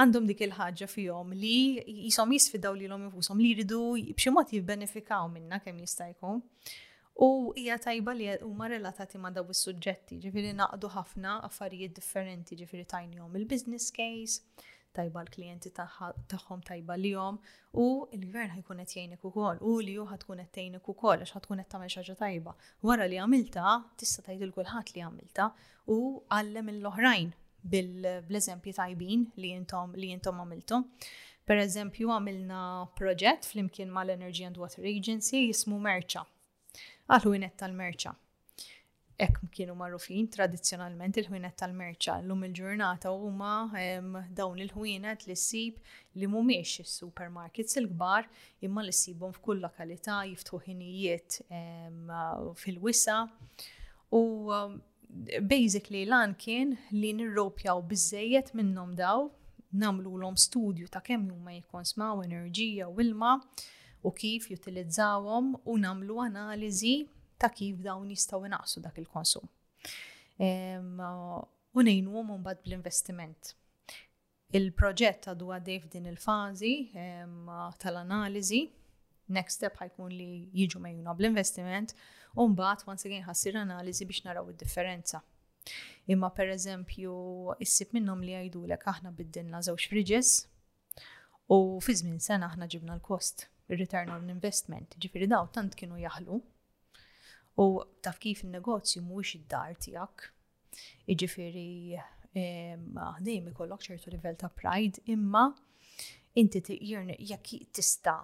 għandhom dik il-ħaġa fihom li jisom jisfidaw li l-om infusom li jridu b'xi mod jibbenefikaw minna kemm jista' jkun. U hija tajba li huma relatati ma' daw is-suġġetti, ġifieri naqdu ħafna affarijiet differenti, ġifieri tajnihom il-business case, tajba l-klijenti tagħhom tajba lihom u l-gvern ħajkun qed jgħinek ukoll u li hu tkun qed tgħinek ukoll għax tkun qed tagħmel xi ħaġa tajba. Wara li għamilta tista' tgħid il kulħadd li għamilta u għallem lill-oħrajn bl-eżempji tajbin li intom li intom għamiltu. Per eżempju, għamilna proġett flimkien mal-Energy and Water Agency jismu Merċa, għal-ħwienet tal-Merċa. Ek kienu marrufin tradizjonalment il-ħwienet tal-Merċa l-lum il-ġurnata huma dawn il-ħwienet li ssib li mumiex supermarkets il-kbar imma li ssibhom f'kull lokalità jiftħu ħinijiet fil-wisa U um, basically lan kien li nirropjaw bizzejiet minnom daw, namlu l-om studju ta' kemm huma jikkonsmaw enerġija u ilma u kif jutilizzawhom u namlu analiżi ta' kif dawn jistgħu naqsu dak il-konsum. U nejnu mbagħad bl-investiment. Il-proġett għadu għaddej f'din il-fażi tal-analiżi. Next step ħajkun li jiġu mejjuna bl-investiment u mbagħad once again ħassir analiżi biex naraw id-differenza. Imma per eżempju, issib minnhom li jgħidulek aħna biddilna żewġ fridges u fi żmien sena aħna ġibna l-kost, il-return on investment, ġifiri daw tant kienu jaħlu. U taf kif il-negozju mhuwiex id-dar tiegħek, Jiġifieri ħdejjem ikollok ċertu livell ta' pride imma inti jekk tista'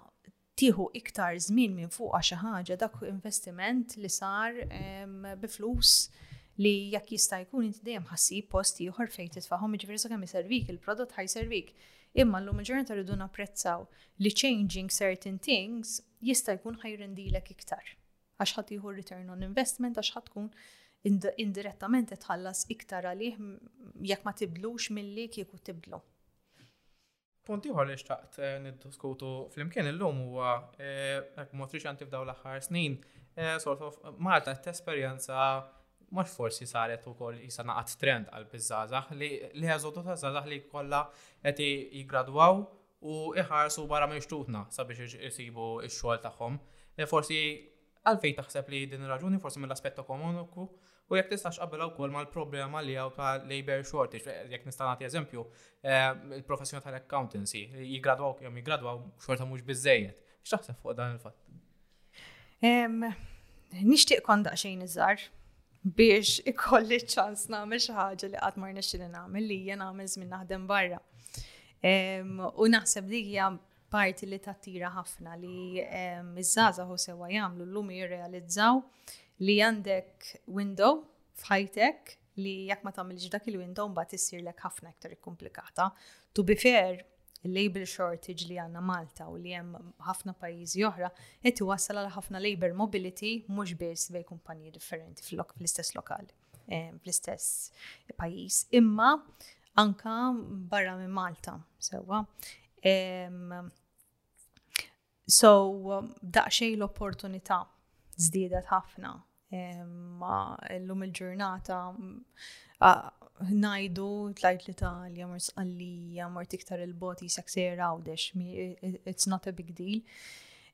tieħu iktar żmien minn fuq xi ħaġa dak investiment li sar bi flus li jekk jista' jkun inti dejjem ħassib post ieħor fejn titfahom jiġifieri sakemm iservik il-prodott ħajservik. Imma l-lum ġurnata rridu napprezzaw li changing certain things jista' jkun ħajrendilek iktar. Għax ħadd jieħu return on investment għax ħadd tkun indirettament qed tħallas iktar għalih jekk ma tibdlux milli kieku tibdlu. Punt ieħor li xtaqt eh, niddiskutu flimkien illum huwa eh, hekk mod riċenti f'daw l-aħħar snin, eh, sort of Malta t-esperjenza mhux forsi saret ukoll jisa naqat trend għal biżżażaħ li eżodu ta' żazax li kollha qed jiggradwaw u iħarsu wara minn xtutna sabiex isibu x-xogħol tagħhom. E, forsi għalfejn taħseb li din raġuni forsi mill-aspett ekonomiku u jekk tistax qabbilha wkoll mal-problema li hawn ta' labor shortage, e, jekk nista' nagħti eżempju, e, il-professjoni tal-accountancy, jiggradwaw kemm jiggradwaw xorta mhux biżejjed. X'taħseb fuq dan il-fatt? Nixtieq kon daqsxejn iżgħar biex ikolli ċans nagħmel xi ħaġa li qatt ma rnexxili nagħmel li hija nagħmel żmien naħdem barra. U naħseb li hija parti li tattira ħafna li iż-żgħażagħ u sewwa jagħmlu llum jirrealizzaw li għandek window f'ħajtek li jekk ma tagħmilx dak il-window mbagħad issirlek ħafna iktar ikkumplikata. To be fair, il-label shortage li għandna Malta u li hemm ħafna pajjiżi oħra qed iwassal għal ħafna labor mobility mhux biss bej kumpaniji differenti fl-istess lokal, eh, fl-istess pajjiż, imma anka barra minn Malta, sewwa. So, daqxej l-opportunità żdiedet ħafna. Illum il-ġurnata najdu tlajt l-Italja, mor sqallija, mor tiktar il-boti seksera għawdex, it's not a big deal.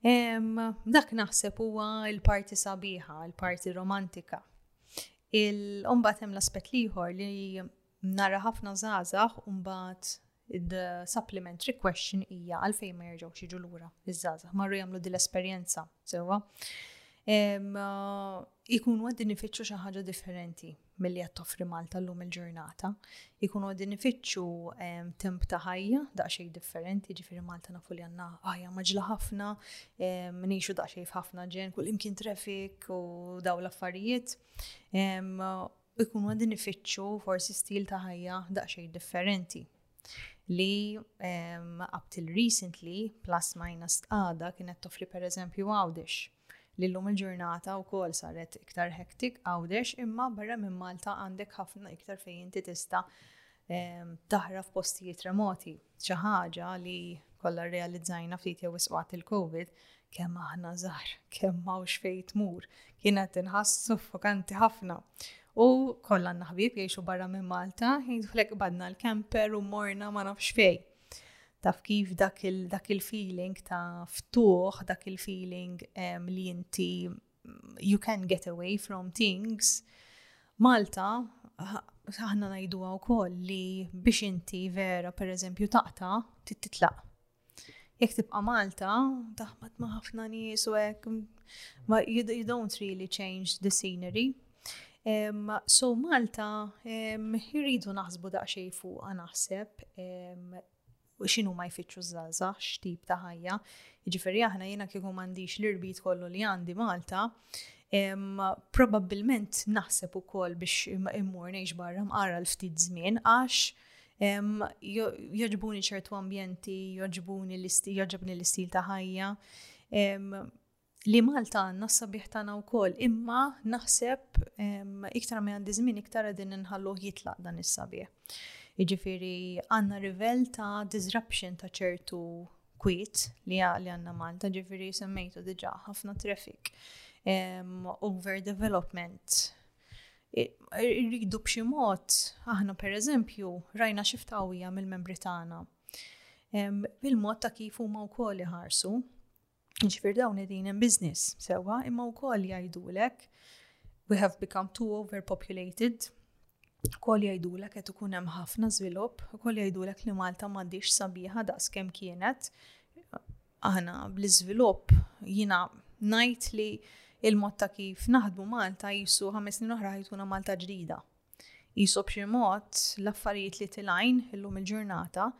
Dak naħseb huwa l-parti sabiħa, l-parti romantika. Il-umbat hemm l-aspet liħor li Nara ħafna żgħażagħ u mbagħad the supplementary question hija għalfejn ma jerġgħux jiġu lura iż-żgħażagħ marru jagħmlu din l-esperjenza sewwa. Ikunu għad nifittxu xi ħaġa differenti milli qed toffri Malta llum il-ġurnata. Ikunu għad nifittxu temp ta' ħajja daqsxejn differenti, ġifieri Malta nafu li għandna ħajja maġla ħafna, ngħixu daqsxejn f'ħafna ġen, kull imkien traffic u daw l-affarijiet u jkunu għadin ifittxu forsi stil ta' ħajja daqsxejn differenti li um, up till recently plus minus tqada kienet toffri per eżempju għawdex li l-lum il-ġurnata u kol saret iktar hektik għawdex imma barra minn Malta għandek ħafna iktar fejn inti tista' taħraf postijiet remoti. Xi ħaġa li kollha rrealizzajna ftit jew wisq waqt il-Covid kemm aħna żgħar, kemm hawnx fejn tmur, kienet inħass suffokanti ħafna. U kollha għandna ħbieb jgħixu barra minn Malta, jidħlek badna l-kemper u morna ma nafx fejn. Taf kif dak il-feeling ta' ftuħ, dak il-feeling li inti you can get away from things. Malta, aħna najdu għaw koll li biex inti vera, per eżempju, taqta, titlaq. Jek tibqa Malta, taħbat ma ħafna nies u hekk, you, you don't really change the scenery. Um, so Malta, um, jridu naħsbu daqxej fuq naħseb um, x'inhuma jfittxu ż-żgħażagħ, x'tip ta' ħajja. Jiġifieri aħna jiena kieku m'għandix l-irbit kollu li għandi Malta, probabbilment naħseb ukoll biex immur ngħix barra mqara l-ftit żmien għax joġbuni ċertu ambjenti, joġbuni l-istil ta' ħajja. li Malta għandna s-sabiħ tagħna wkoll, imma naħseb iktar ma għandi żmien iktar qegħdin inħalluh jitlaq dan is-sabiħ. Jiġifieri għandna rivel ta' disruption ta' ċertu kwiet li għandna Malta, ġifieri semmejtu diġà ħafna traffic, overdevelopment. Irridu b'xi mod, aħna pereżempju rajna xi ftawija mill-membri tagħna. Bil-mod ta' kif huma wkoll iħarsu Ġifir dawn qegħdin hemm business sewwa imma wkoll jgħidulek we have become too overpopulated. Ukoll jgħidulek qed ikun hemm ħafna żvilupp, ukoll jgħidulek li Malta m'għandix sabiħa daqs kemm kienet. Aħna bl-iżvilupp jiena ngħid li il-mod ta' kif naħdmu Malta jisu ħames snin oħra ħajtuna Malta ġdida. Qisu b'xi mod l-affarijiet li tilgħin illum il-ġurnata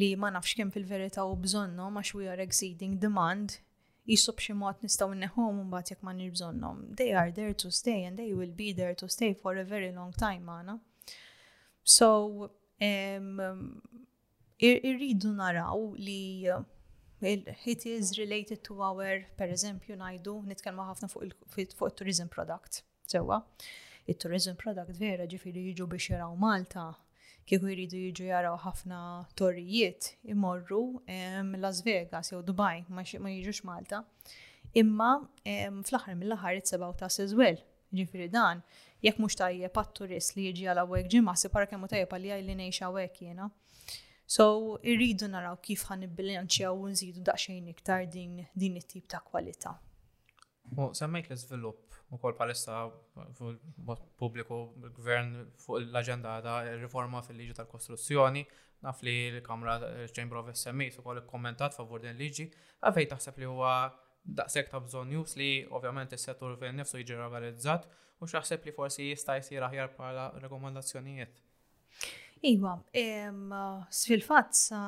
li ma nafx kemm fil-verità u bżonnhom għax we are exceeding demand jisu b'xi mod nistgħu nneħħuhom mbagħad jekk m'għandniex bżonnhom. They are there to stay and they will be there to stay for a very long time għana. So, irridu naraw li it is related to our, per eżempju, najdu, nitkellmu ħafna fuq il-tourism product. Sewwa, it-tourism product vera ġifieri jiġu biex jaraw Malta kieku jridu jiġu jaraw ħafna torrijiet imorru ehm, Las Vegas jew Dubai ma jiġux Malta. Imma ehm, fl-aħħar mill-aħħar it's about us as well. Ġifieri dan, jekk mhux tajjeb għat-turist li jiġi għal hawnhekk ġimgħa si para kemm tajjeb għalli li ngħix hawnhekk jiena. So, irridu naraw kif ħan nibbilanċjaw u nżidu daqsxejn iktar din, din it-tip ta' kwalità. U semmejt l-iżvilupp ukoll bħalissa pubbliku l-gvern fuq l-aġenda ta' riforma fil-liġi tal-kostruzzjoni, naf li l-Kamra Chamber of SMEs ukoll ikkommentat favur din liġi, għalfejn taħseb li huwa daqshekk ta' bżonn news li ovvjament is-settur fejn nifsu jiġi regolarizzat u x'aħseb li forsi jista' jsir aħjar bħala rekomandazzjonijiet. Iva, fil-fatt sa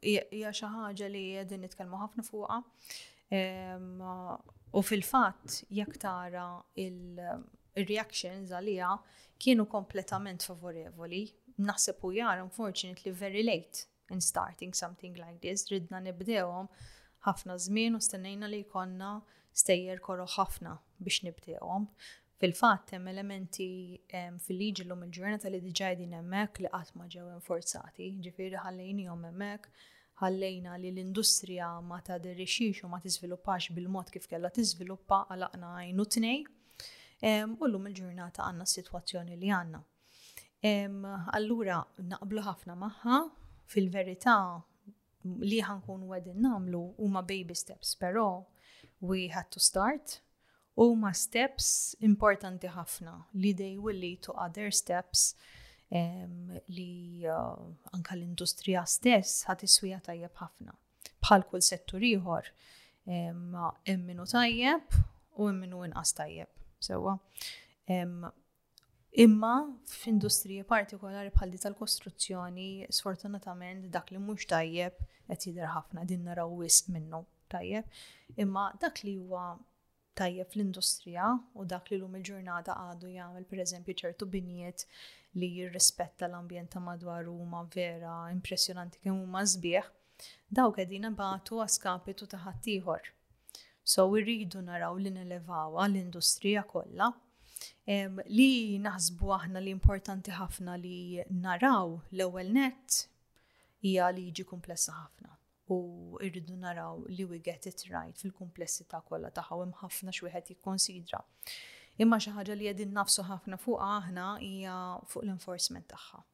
hija xi ħaġa li qegħdin nitkellmu ħafna fuqha. U fil-fatt jekk tara il-reactions għaliha kienu kompletament favorevoli. Naħseb u jara unfortunately very late in starting something like this, ridna nibdewhom ħafna żmien u stennejna li jkollna stejjer koro ħafna biex nibdewhom. Fil-fatt hemm elementi fil-liġi l-lum il-ġurnata li diġà din hemmhekk li qatt ma ġew enforzati, ġifieri ħallejnihom hemmhekk ħallejna li l-industrija ma tadirixix u ma tiżviluppax bil-mod kif kellha tiżviluppa għalaqna għajnu tnej. U l-lum il-ġurnata għandna s-sitwazzjoni li għandna. Allura naqblu ħafna magħha fil-verità li ħankun għedin namlu huma baby steps, però we had to start huma steps importanti ħafna li they will lead to other steps um, li uh, anka l-industrija stess ħat iswija tajjeb ħafna. Bħal kull settur ieħor hemm minnu tajjeb u hemm minnu inqas tajjeb. Sewwa. Imma f'industriji partikolari bħal di tal-kostruzzjoni, sfortunatament dak li mhux tajjeb qed jidher ħafna din naraw wisq minnu tajjeb. Imma dak li huwa tajjeb fl-industrija u dak li lum il-ġurnata għadu jagħmel pereżempju ċertu binjiet li jirrispetta l-ambjent ta' madwar huma vera impressjonanti kemm huma sbieħ, dawk qegħdin ibatu għaskapitu ta' ħaddieħor. So irridu naraw li nelevawa l-industrija kollha li naħsbu aħna li importanti ħafna li naraw l-ewwel net hija liġi kumplessa ħafna u irridu naraw li we get it right fil-kumplessità kollha tagħha hemm ħafna xi wieħed jikkonsidra. Imma xi ħaġa li qegħdin nafsu ħafna fuq aħna hija fuq l-enforcement tagħha.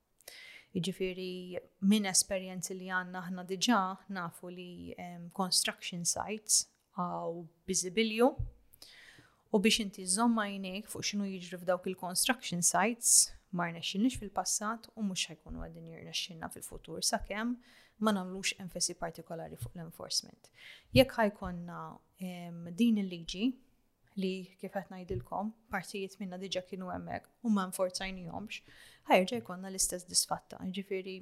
Jiġifieri minn esperjenzi li għandna aħna diġà nafu li ehm, construction sites għaw biżibilju u biex inti żomm għajnejk fuq x'inhu jiġri f'dawk il-construction sites ma rnexxinix fil-passat u mhux ħajkunu għadin jirnexxinna fil-futur sakemm ma nagħmlux enfasi partikolari fuq l-enforcement. Jekk ħajkonna ehm, din il-liġi li kif qed ngħidilkom, partijiet minna diġà kienu hemmhekk u ma nforzajnihomx, ħajrġa' jkollna l-istess disfatta. Ġifieri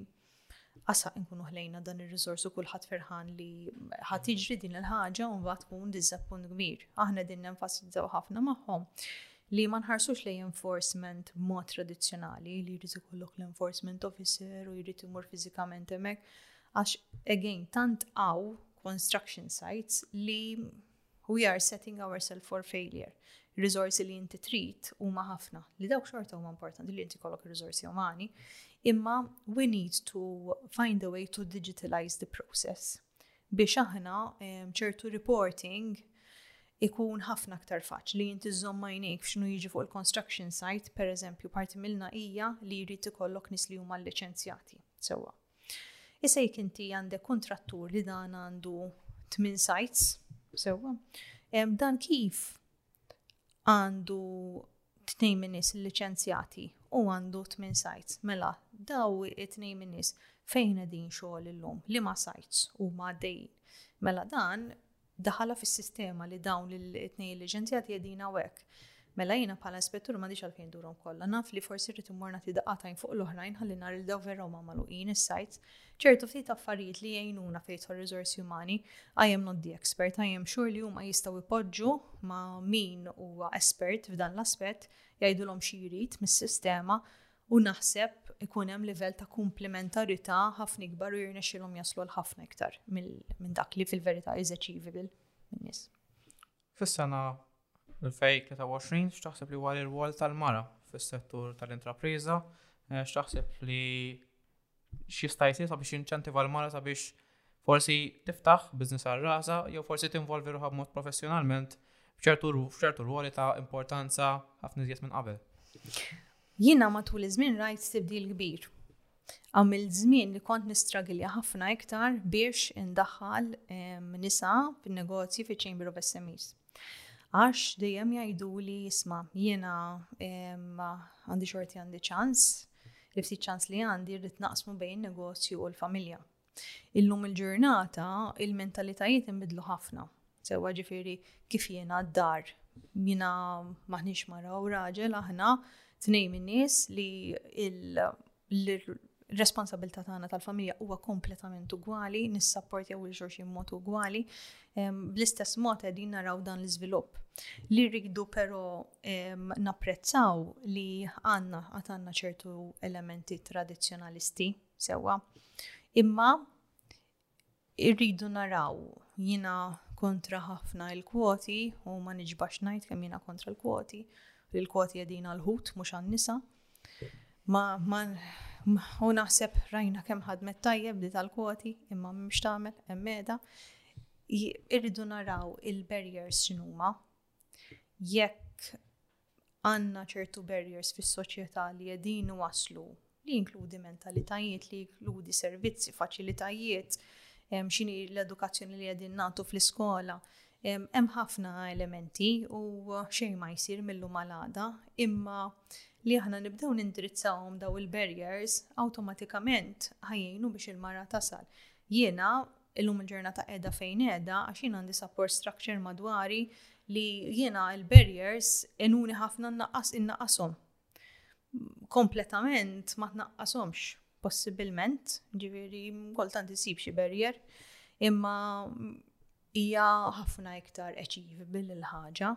qasa nkunu ħlejna dan ir-riżors u kulħadd ferħan li ħadd iġri din il-ħaġa u mbagħad tkun diżappunt kbir. Aħna din nenfasizzaw ħafna magħhom li ma nħarsux lej enforcement mod tradizzjonali li jrid ikollok l-enforcement officer u jrid imur fiżikament hemmhekk għax again tant għaw construction sites li We are setting ourselves for failure. Riżorsi li inti trid huma ħafna, li dawk xorta huma importanti li inti kollok riżorsi umani, imma we need to find a way to digitalize the process biex aħna ċertu reporting ikun ħafna aktar faċ li jinti zomma jnejk f'xnu jiġi fuq il-construction site, per eżempju, parti milna hija li jrid ikollok nis li huma liċenzjati. Sewa, Issa jekk inti għandek kontrattur li dan għandu tmien sites, sewwa, dan kif għandu tnejn minn nies liċenzjati u għandu tmien sites. Mela, daw it-tnejn minn nies fejn qegħdin xogħol illum, li ma sites huma għaddejjin. Mela dan daħalha fis-sistema li dawn it-tnejn il-liċenzjati qegħdin hawnhekk. Mela jiena bħala ispettur m'għandix għalfejn durhom kollha, naf li forsi rrid immur nagħti daqatajn fuq l-oħrajn ħalli nhar il daw vera huma magħluqin is-sajt. Ċertu ftit affarijiet li jgħinuna fejn tħol riżorsi umani, I am not the expert, I am sure li huma jistgħu jpoġġu ma' min huwa espert f'dan l-aspett, jgħidulhom xi jrid mis-sistema U naħseb ikun hemm livell ta' komplementarità ħafna ikbar u jirnexxilhom jaslu għal ħafna iktar minn dak li fil-verità is achievable min-nies. Fis-sena 2023 x'taħseb li huwa l-rwol tal-mara fis-settur tal-intrapriża, eh, x'taħseb li x'jista' jsir sabiex jinċentiva l-mara sabiex forsi tiftaħ biznis għal rasa jew forsi tinvolvi ruħha b'mod professjonalment f'ċertu ruoli ta' importanza ħafna iżjed minn qabel. Jiena matul iż-żmien rajt stibdil kbir. Għamil żmien li kont nistragilja ħafna iktar biex indaħħal nisa fin-negozji fi Chamber of SMEs. Għax dejjem jgħiduli jisma' jiena għandi xorti għandi ċans, li ftit ċans li għandi rrid naqsmu bejn negozju u l-familja. Illum il-ġurnata il-mentalitajiet inbidlu ħafna. Sewa ġifiri kif jiena d-dar. Jiena maħniex mara u raġel aħna tnejn min-nies li il- l-responsabilità tagħna tal-familja huwa kompletament ugwali, nissapportjaw il xorxin mod ugwali. Bl-istess mod qegħdin naraw dan l-iżvilupp. Li rridu però napprezzaw li għandna għad għandna ċertu elementi tradizzjonalisti sewwa. Imma Irridu naraw, jiena kontra ħafna il-kwoti u ma niġbax ngħid kemm jiena kontra l-kwoti, li l-kwoti qegħdin għal ħut mhux għan-nisa. Ma, ma, u naħseb rajna kemm ħadmet tajjeb li tal-kwoti imma mhux tagħmel hemm irridu naraw il-barriers x'inhuma. Jekk għandna ċertu barriers fis-soċjetà li qegħdin waslu li jinkludi mentalitajiet, li jinkludi servizzi, faċilitajiet, xini l-edukazzjoni li għedin natu fl-iskola. Hemm ħafna elementi u xejn ma jsir millu malada, imma li aħna nibdew nindirizzawhom daw il-barriers awtomatikament ħajjinu biex il-mara tasal. Jiena illum il-ġurnata qiegħda fejn qiegħda għax jien għandi support structure madwari li jiena l-barriers enuni ħafna naqqas innaqqashom. Kompletament ma tnaqqashomx possibilment, ġifieri kultant isib xi barrier, imma hija ħafna iktar achievable il-ħaġa.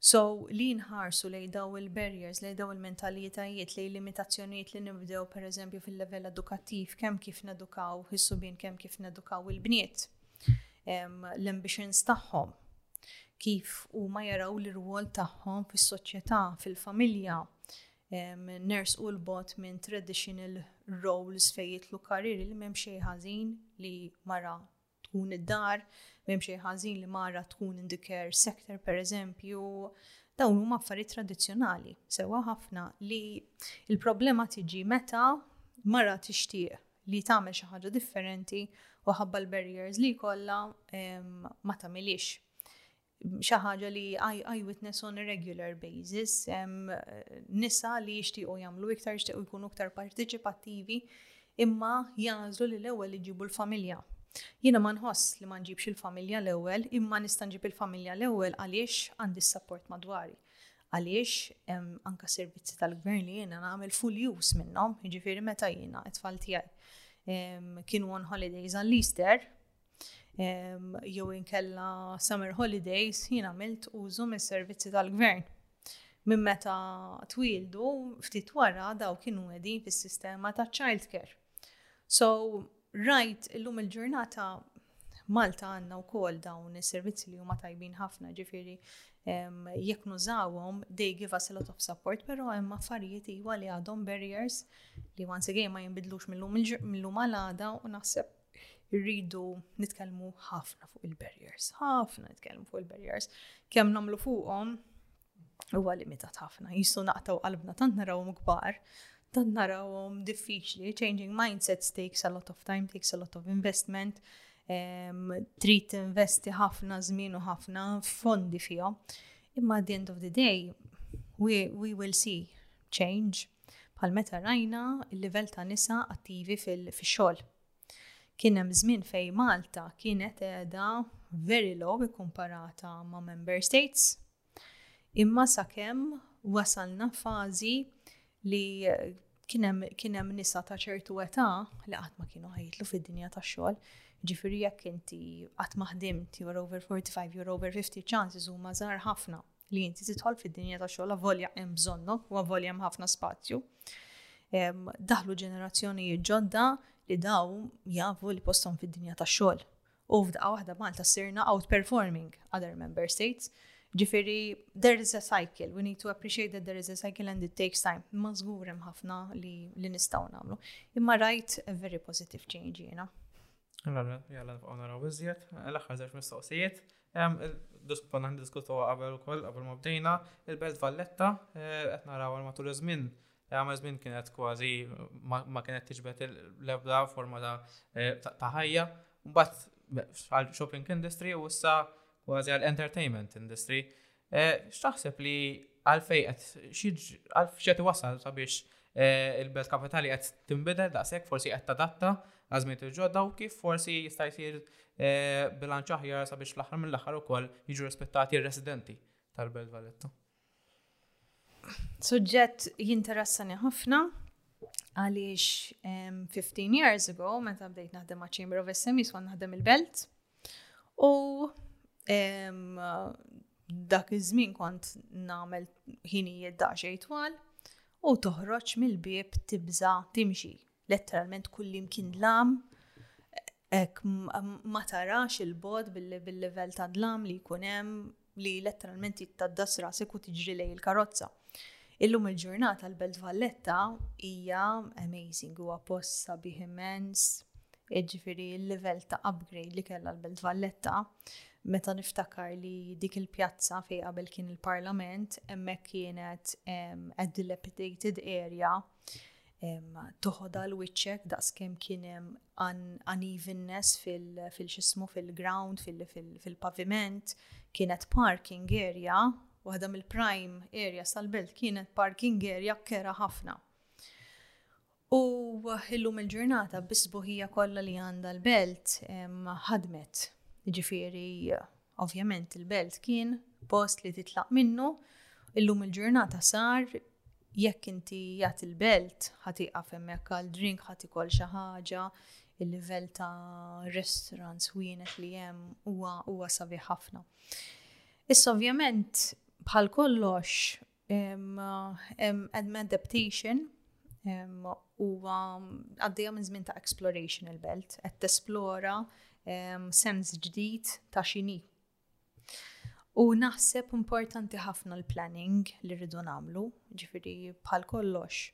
So li nħarsu lej daw il-barriers, lej daw il-mentalitajiet, lej limitazzjonijiet li nibdew per eżempju fil-level edukattiv, kemm kif nedukaw is-subin, kemm kif nedukaw il-bniet, l-ambitions tagħhom, kif huma jaraw l-irwol tagħhom fis-soċjetà, fil-familja, ners u l-bot minn traditional roles fejn jitlu karrieri li m'hemm xejn ħażin li mara tkun id-dar, m'hemm xejn ħażin li mara tkun in the care sector pereżempju, dawn huma affarijiet tradizzjonali. Sewwa ħafna li l-problema tiġi meta mara tixtieq li tagħmel xi ħaġa differenti u ħabba l-barriers li jkollha ma tagħmilix. xi ħaġa li I, I witness on a regular basis, nisa li jixtiequ jagħmlu iktar, jixtiequ jkunu iktar partiċipattivi, imma jażlu li l-ewwel iġibu l-familja. Jiena ma nħoss li ma nġibx il-familja l-ewwel, imma nista' nġib il-familja l-ewwel għaliex għandi s-sapport madwari. Għaliex anka servizzi tal-gvern li jiena nagħmel full use minnhom, jiġifieri meta jiena t-tfal tiegħi kienu on holidays għall-Easter, jew inkella summer holidays jien għamilt użu mis-servizzi tal-gvern. Minn meta twildu ftit wara daw kienu għedin fis-sistema ta' childcare. So, rajt illum il-ġurnata Malta għanna u kol dawn is-servizzi li huma tajbin ħafna ġifiri jekk nużawhom they give us a lot of support, però hemm affarijiet iwa li għadhom barriers li once again ma jinbidlux mill-lum għal-għada u naħseb Irridu nitkellmu ħafna fuq il-barriers, ħafna nitkellmu fuq il-barriers. Kemm nagħmlu fuqhom huwa limitat ħafna. Jisu naqtaw qalbna tant narawhom kbar, tant narawhom diffiċli, changing mindsets takes a lot of time, takes a lot of investment, trid investi ħafna żmien u ħafna fondi fihom. Imma at the end of the day, we, we will see change Bħal meta rajna l-livell ta' nisa attivi fix-xogħol. Kien hemm żmien fejn Malta kienet qiegħda very low ikkumparata ma' member states, imma sakemm wasalna fażi li kien hemm nisa ta' ċertu età li qatt ma kienu ħajtlu fid-dinja tax-xogħol, ġifieri jekk inti qatt ma ħdimt you're over 45, you're over 50 chances huma żgħar ħafna li inti tidħol fid-dinja ta' xogħol avolja hemm bżonnok u avolja hemm ħafna spazju. Daħlu ġenerazzjonijiet ġodda li daw jafu li postom fid-dinja ta' xogħol. U f'daqqa waħda Malta sirna outperforming other member states. Ġifiri, there is a cycle, we need to appreciate that there is a cycle and it takes time. Ma zgurem ħafna li, li nistaw namlu. Imma rajt a very positive change jena. Jalla, jalla, għana raw iżjed, l-axħar zaħx mistoqsijiet, Konna niddiskutuha qabel ukoll qabel ma bdejna, il-Belt Valletta qed narawha li matul iż-żmien għamel żmien kienet kważi ma kienet tiġbed l-ebda forma ta' ħajja. Mbagħad għal shopping industry u issa kważi għal entertainment industry. Eh, x'taħseb li għalfej qed x'qed wasal sabiex eh, il-belt kapitali qed tinbidel daqshekk forsi qed tadatta għażmiet il-ġodda u kif forsi jista' jsir eh, bilanċ aħjar sabiex l-aħħar mill-aħħar ukoll jiġu rispettati r-residenti tal-Belt Valletta. Suġġett jinteressani ħafna għaliex 15 years ago meta bdejt naħdem ma' Chamber of SMEs kont naħdem il-Belt U dak iż-żmien kont nagħmel ħinijiet daqsxejn twal u toħroġ mill-bieb tibża timxi. Letteralment kull imkien dlam ek ma tarax il-bod bil-level ta' dlam li jkun hemm li letteralment jittaddas rasek u tiġri lej il-karozza. Illum il-ġurnata l-Belt Valletta hija amazing, huwa post sabiħ immens, ġifiri l-level ta' upgrade li kella l-Belt Valletta, meta niftakar li dik il-pjazza fej qabel kien il-parlament, emmek kienet a dilapidated area, toħodha l wiċċek daqskemm kien hemm unevenness fil-xismu fil-ground, fil-paviment, kienet parking area, waħda mill-prime area sal-belt kienet parking area kera ħafna. U illum il-ġurnata bisbuħija kollha li għandha l-belt ħadmet. Ġifieri Ovvjament il-belt kien post li titlaq minnu, illum il-ġurnata sar jekk inti jgħat il-belt ħatiqa femmek għal drink ħatikol xi ħaġa, il-livell ta' restaurants wienet li hemm huwa huwa sabiħ ħafna. Issa ovvjament bħal kollox Hemm adaptation huwa għaddejja minn żmien ta' exploration il-belt, qed tesplora sens ġdid ta' xini. U naħseb importanti ħafna l-planning li rridu nagħmlu, ġifiri bħal kollox.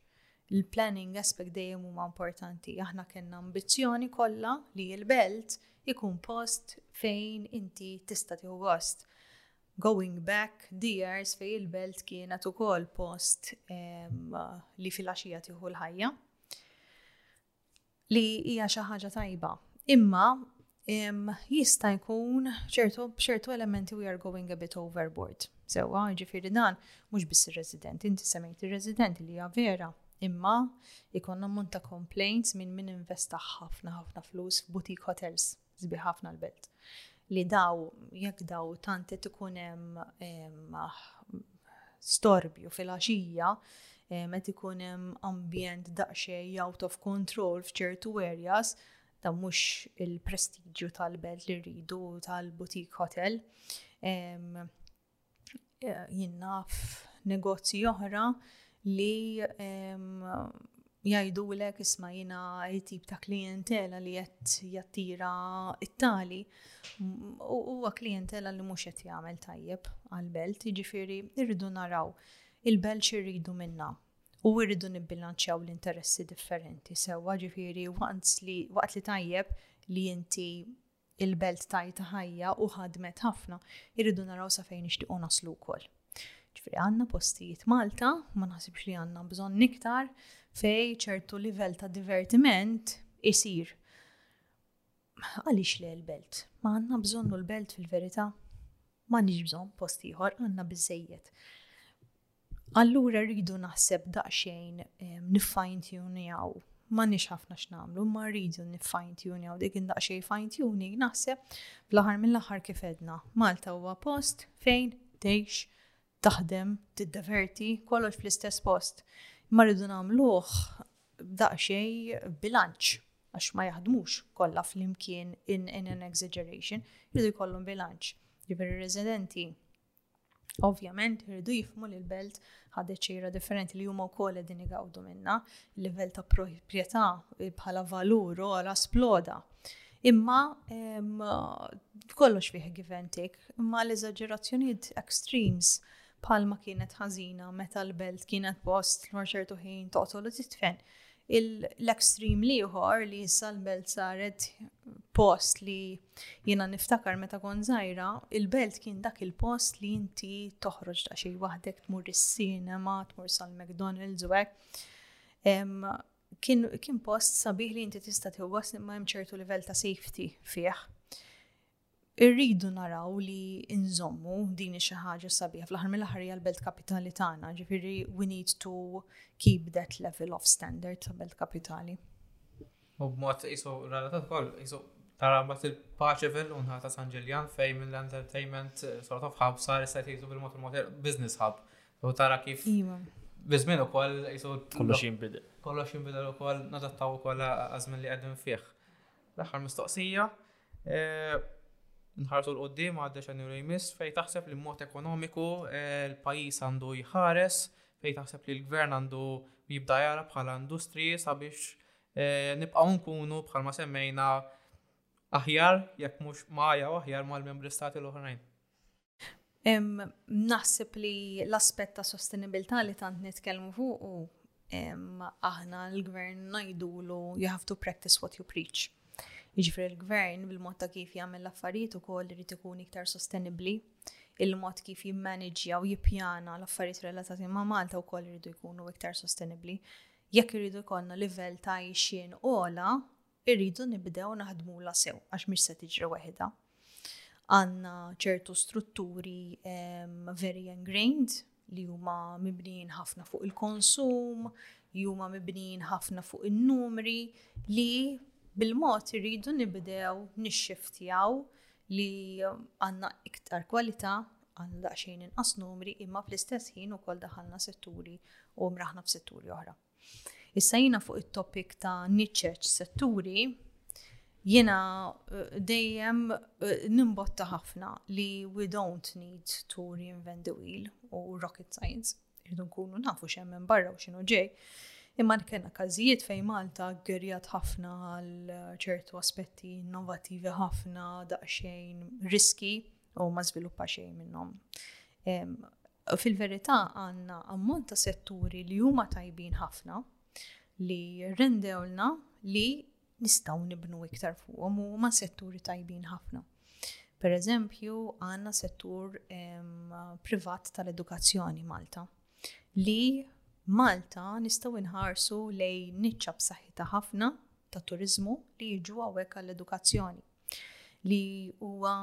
Il-planning aspect dejjem huma importanti. Aħna kellna ambizzjoni kollha li l-belt ikun post fejn inti tista' tieħu gost. Going back the years fej il-belt kienet ukoll post li fil-għaxija tieħu l-ħajja li hija xi ħaġa tajba. Imma jista' jkun ċertu elementi we are going a bit overboard. Sewa, ġifiri dan, mhux biss ir-resident, inti semmejt ir-resident li hija vera, imma ikon ammont ta' complaints minn min investa ħafna ħafna flus f'butik hotels. Sbieħ ħafna l-belt. Li daw, jekk daw tant qed ikun hemm storbju fil-għaxija, qed ikun hemm ambjent daqsxejn out of control f'ċertu areas, ta' mhux il-prestiġju tal-belt li rridu tal-butik hotel. jien naf negozji oħra li jajdu l isma jina tip ta' klientela li jett jattira it-tali u huwa klientela li mhux qed jagħmel tajjeb għal-belt, jiġifieri irridu naraw il-belt xirridu minna u irridu nibbilanċjaw l-interessi differenti sewwa ġifieri waqt li tajjeb li inti il-belt tajta ħajja u ħadmet ħafna, irridu naraw sa fejn nixtiequ naslu wkoll. Ġifieri għandna postijiet Malta, ma naħsibx li għandna bżonn niktar fej ċertu livell ta' divertiment isir. Għaliex le l-belt? Ma għandna bżonnu l-belt fil-verità? Ma nix bżonn post ieħor għandna biżejjed. Allura rridu naħseb daqsxejn nifine tunjaw. Ma nix ħafna x'namlu, ma rridu nifine tunjaw dik indaqsxejn fine tuning naħseb fl-aħħar mill-aħħar kif edna. Malta huwa post fejn tgħix, taħdem, tiddeverti, kollox fl-istess post. Ma rridu nagħmluh daqsxejn bilanċ għax ma jaħdmux kollha flimkien in, in an exaggeration, jridu jkollhom bilanċ. Ġifieri residenti Ovvjament irridu jifmu li l-belt ħadet ċejra differenti li huma wkoll qegħdin igawdu minna, il-livell ta' proprjetà bħala valur ora sploda. Imma kollox fih give and take, imma l-eżaġerazzjonijiet extremes bħalma kienet ħażina meta l-belt kienet post l ċertu ħin toqtol u titfen. L-ekstrem liħor li issa l-belt saret post li jiena niftakar meta kon zaħira, il-belt kien dak il-post li inti toħroġ ta' xej waħdek tmur is-sinema, tmur sal-McDonald's u Kien, kien post sabiħ li inti tista' tiwas imma hemm ċertu livell ta' safety fih. Irridu naraw li nżommu din xi ħaġa sabiħa fl-aħħar mill-aħħar hija l-belt kapitali tagħna, ġifieri we need to keep that level of standard ta' belt kapitali. U b'mod isu relatat ukoll isu tara mbagħad il-Paċeville unħa ta' San Ġiljan fejn mill-entertainment eh, sort of hub sar issa jgħidu bil-mod il-mod business hub. U tara kif iva. Bizmin u koll jisu. Kollox jimbidel. Kollox jimbidel u koll nadattaw u koll għazmin li għedin fieħ. L-axar mistoqsija, Nħarsu 'l quddiem għad-deċennju li jmiss fejn taħseb li mod ekonomiku l-pajjiż għandu jħares, fejn taħseb li l-gvern għandu jibda jara bħala industriji sabiex nibqgħu nkunu bħalma semmejna aħjar jekk mhux ma aħjar mal-membri stati l-oħrajn. Naħseb li l-aspett ta' sostenibilità li tant nitkellmu fuq u aħna l-gvern ngħidulu you have to practice what you preach. Jiġifieri l-gvern bil-mod ta' kif jagħmel l-affarijiet ukoll irid ikun iktar sostenibbli, il-mod kif jimmaniġja u jippjana l-affarijiet relatati ma' Malta wkoll iridu jkunu iktar sostenibbli. Jekk iridu jkollna livell ta' għixien ola, Irridu nibdew naħdmulha sew għax mhix se tiġri weħidha. Għandna ċertu strutturi very ingrained li huma mibnijin ħafna fuq il-konsum, li huma mibnijin ħafna fuq in-numri li bil-mod irridu nibdew nixxiftjaw li għandna iktar kwalità għandna daqsxejn inqas numri imma fl-istess ħin ukoll daħalna setturi u mraħna f'setturi oħra. Issa jiena fuq it-topic ta' niċċeċ setturi, jiena eh, dejjem eh, nimbotta ħafna li we don't need to reinvent the wheel u rocket science. Irridu nkunu nafu xemmen barra u xinu ġej. Imma kena każijiet fejn Malta gerjat ħafna għal ċertu aspetti innovativi ħafna daqsxejn riski u ma żviluppa xejn minnhom. Fil-verità għandna ammont ta' setturi li huma tajbin ħafna li rendewlna li nistgħu nibnu iktar fuqhom u ma' setturi tajbin ħafna. Per eżempju, għandna settur em, privat tal-edukazzjoni Malta li Malta nistgħu nħarsu lej niċċa b'saħħitha ħafna ta' turizmu li jiġu hawnhekk għall-edukazzjoni li huwa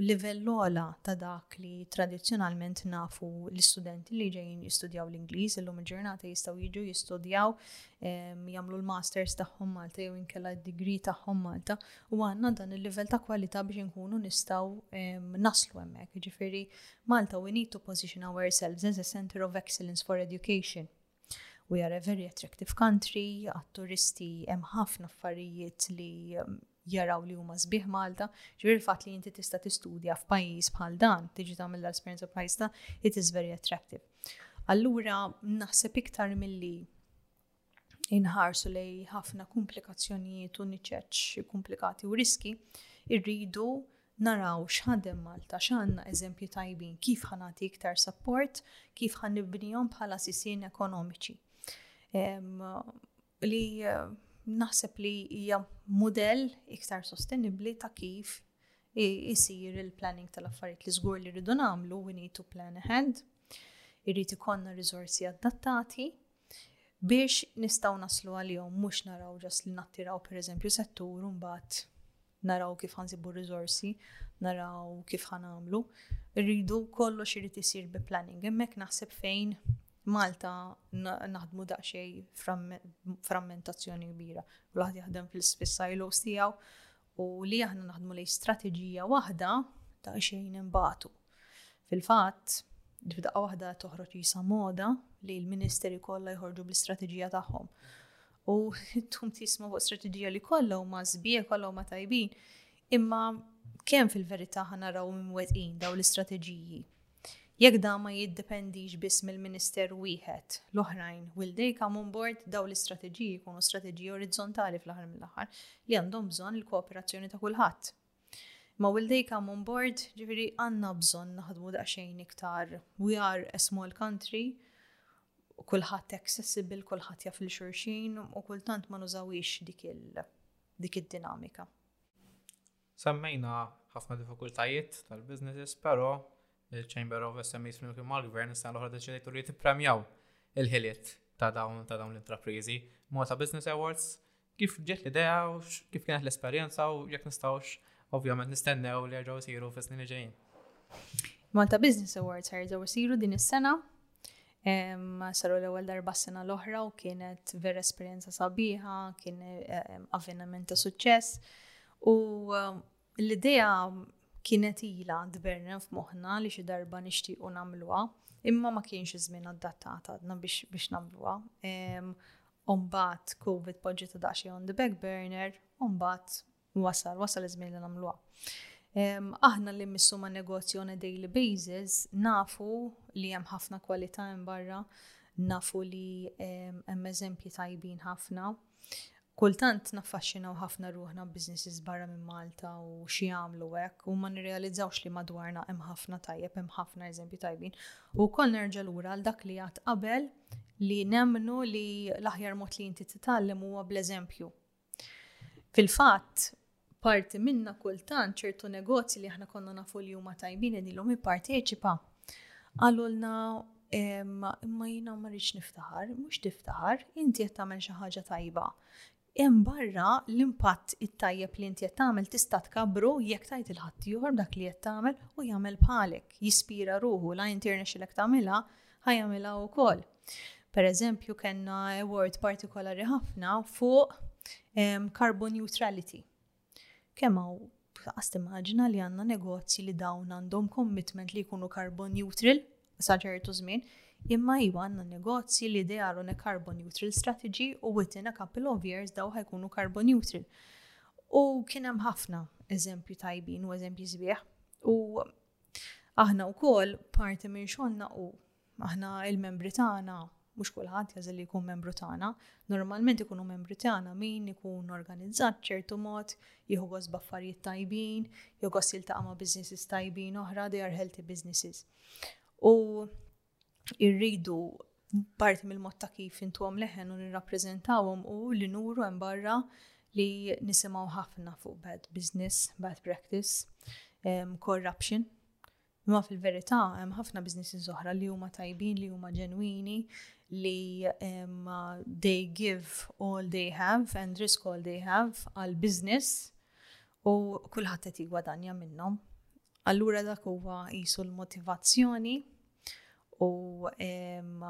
livell ogħla ta' dak li tradizzjonalment nafu l-istudenti li ġejjin jistudjaw l-Ingliż illum il-ġurnata jistgħu jiġu jistudjaw ehm, jagħmlu l-masters tagħhom Malta jew inkella d-degree tagħhom Malta u għandna dan il-livell ta' kwalità biex inkunu nistgħu ehm, naslu hemmhekk. Ġifieri Malta we need to position ourselves as a center of excellence for education. We are a very attractive country, għat-turisti hemm ħafna affarijiet li um, jaraw li huma sbieħ Malta, ġifieri fatt li inti tista' tistudja f'pajjiż bħal dan, tiġi tagħmel l-esperjenza f'pajjiż ta' it is very attractive. Allura naħseb iktar milli inħarsu li ħafna komplikazzjonijiet u niċeċ komplikati u riski, irridu naraw x'ħadem Malta, x'għandna eżempji tajbin, kif ħa nagħti iktar support, kif ħa nibnihom bħala sisien ekonomiċi. Li naħseb li hija mudell iktar sostenibbli ta' kif isir il-planning tal-affarijiet li żgur li rridu nagħmlu we need to plan ahead. Irrid ikollna riżorsi adattati biex nistgħu naslu għalihom mhux naraw ġas li nattiraw pereżempju settur u mbagħad naraw kif ħansibu riżorsi, naraw kif ħanamlu. Rridu kollox irid isir bi planning. Hemmhekk naħseb fejn Malta naħdmu daqsxejn frammentazzjoni kbira. Kulħadd jaħdem fil-silos tiegħu u li aħna naħdmu lejn strateġija waħda ta' xejn imbatu. Fil-fatt, dibdaqa waħda toħroġ jisa moda li l-ministeri kollha jħorġu bl-istrateġija tagħhom. U tum tisma fuq strateġija li kollha huma sbieħ kollha huma tajbin, imma kemm fil-verità ħanaraw imwetqin daw l-istrateġiji Jekk dan ma jiddipendix biss mill-Ministeru wieħed, l-oħrajn will they come on board dawn l-istrateġiji jkunu strateġiji orizzontali fl-aħħar mill-aħħar li għandhom bżonn il-kooperazzjoni ta' kulħadd. Ma will they come on board, ġifieri għandna bżonn naħdmu daqsxejn iktar. We are a small country, kulħadd accessible, kulħadd jaf li xurxin u kultant ma nużawix dik id-dinamika. Semmejna ħafna diffikultajiet tal-businesses, però il-Chamber of SMEs flimkien mal-Gvern is-sena l-oħra deċidejtu li tippremjaw il-ħiliet ta' dawn ta' dawn l-intrapriżi. Malta Business Awards, kif ġiet l-idea u kif kienet l-esperjenza u jekk nistgħux ovvjament nistennew li jerġgħu jsiru fis-snin li ġejjin? Malta Business Awards ħerġgħu jsiru din is-sena Saru l-ewwel darba s-sena l-oħra u kienet vera esperjenza sabiħa, kien avveniment ta' suċċess. U l-idea kienet ila dberna f'moħħna li xi darba nixtiequ nagħmluha, imma ma kienx iż-żmien adattat għadna biex, biex nagħmluha. Umbat COVID poġġi ta' daqsxejn on the back burner, umbat Wasal, wasal iż-żmien li nagħmluha. Aħna li missu ma' negozju on a daily basis, nafu li hemm ħafna kwalità hemm barra, nafu li hemm eżempji tajbin ħafna. Kultant naffaxxinaw ħafna ruħna businesses barra minn Malta u xi jagħmlu hekk u ma nirrealizzawx li madwarna hemm ħafna tajjeb, hemm ħafna eżempji tajbin. U wkoll nerġa' lura għal dak li għad qabel li nemnu li l-aħjar mod li inti titgħallem huwa bl-eżempju Fil-fatt, parti minna kultant ċertu negozji li aħna konna nafu li huma tajbin li l-lum ipparteċipa. Għalulna imma jina ma rridx niftaħar, mhux tiftaħar, inti qed tagħmel xi ħaġa tajba. Hemm barra l-impatt it-tajjeb li inti qed tagħmel tista' tkabbru jekk tajt il-ħadd ieħor dak li qed tagħmel u jagħmel bħalek, jispira ruħu la international tagħmilha ħajamilha wkoll. Pereżempju kellna award partikolari ħafna fuq ehm, carbon neutrality. Kemm hawn għast immaġina li għandna negozji li dawn għandhom commitment li jkunu carbon neutral sa ċertu żmien, imma iva għandna negozji li they are on a carbon neutral strategy u within a couple of years daw ħajkunu carbon neutral. U kien hemm ħafna eżempju tajbin u eżempju sbieħ. U aħna wkoll parti minn xogħolna u Aħna l-membri tagħna, mhux kulħadd jagħżel li jkun membru tagħna, normalment ikunu membri tagħna min ikun organizzat b'ċertu mod, jieħu gost b'affarijiet tajbin, jew gost jiltaqa' ma' businesses tajbin oħra, they are healthy businesses. U irridu parti mill-mod ta' kif intuhom leħen u nirrappreżentawhom u li nuru hemm barra li nisimgħu ħafna fuq bad business, bad practice, um, corruption, Imma fil-verità hemm ħafna businesses oħra li huma tajbin, li huma ġenwini, li um, they give all they have and risk all they have għal business u kulħadd qed jigwadanja minnhom. Allura dak huwa qisu l-motivazzjoni u um,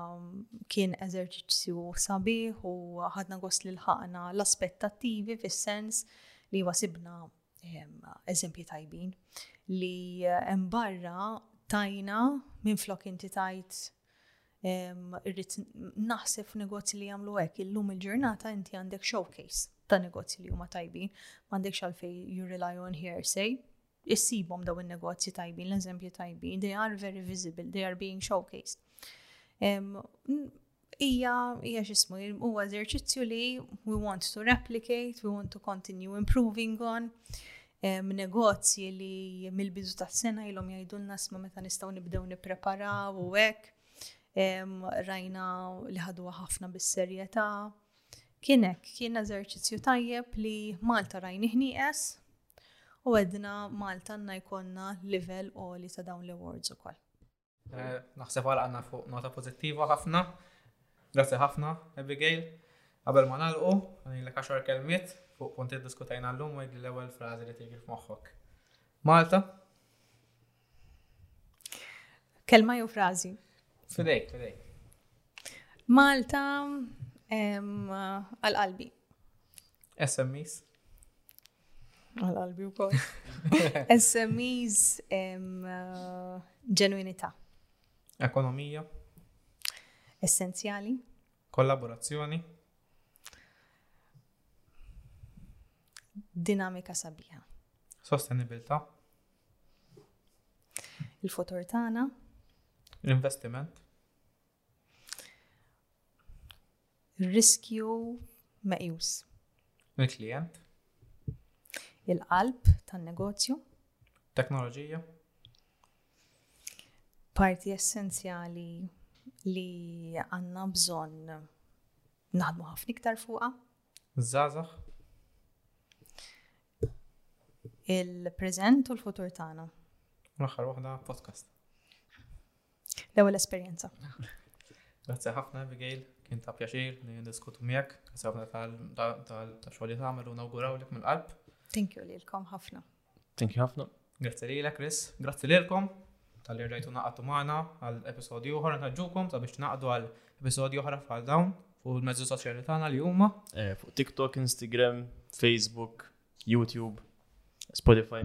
kien eżerċizzju sabiħ u ħadna gost li l-ħana l-aspettattivi fis-sens li wasibna eżempji tajbin li hemm barra tajna minn flok inti tajt irrid naħseb negozji li jagħmlu hekk illum il-ġurnata inti għandek showcase ta' negozji li huma tajbin, m'għandekx għalfej you rely on hearsay, issibhom daw in-negozji tajbin, l-eżempji tajbin, they are very visible, they are being showcased. Ija, ija xismu, huwa eżerċizzju li we want to replicate, we want to continue improving on negozji li mill-bidu ta' sena ilhom jgħidulna sma meta nistgħu nibdew nippreparaw u hekk. Rajna li ħadu ħafna bis-serjetà. Kienek, kien eżerċizzju tajjeb li Malta rajni ħnieqes u għedna Malta għanna jkonna level oli ta' dawn l-awards u koll. Eh, naħseb għal għanna fuq nota pozittiva ħafna. Grazie ħafna, Abigail. Qabel ma nalqu, għanilek għaxar kelmiet fuq punti diskutajna l-lum u l-ewel frazi li tiġi f'moħħok. Malta? Kelma jew frazi? Fidejk, fidejk. Malta għal-qalbi. SMEs? Għal-qalbi u kol. SMEs uh, ġenwinità. Ekonomija. Essenzjali. Kollaborazzjoni. Dinamika sabiħa. Sostenibilità. Il-futur tagħna. L-investiment. Riskju meqjus. Il-klient. Il-qalb tan-negozju. Teknoloġija. Parti essenzjali li għanna bżon naħdmu ħafna iktar fuqa. Zazax. Il-prezent u l-futur tagħna. L-aħħar waħda podcast. L-ewwel esperjenza. Grazzi ħafna Abigail, kien ta' pjaċir li niskutu miegħek, grazzi ħafna tal-xogħol li tagħmel u nawgurawlek mill-qalb. Thank you lilkom ħafna. Thank you ħafna. Grazzi lilek Chris, grazzi lilkom tal-li rajtu naqatu magħna għal episodi oħra nħaġġukom sabiex naqdu għal episodi oħra f'għal dawn u l-mezzi soċjali tagħna li huma. Eh, fuq TikTok, Instagram, Facebook, YouTube, Spotify.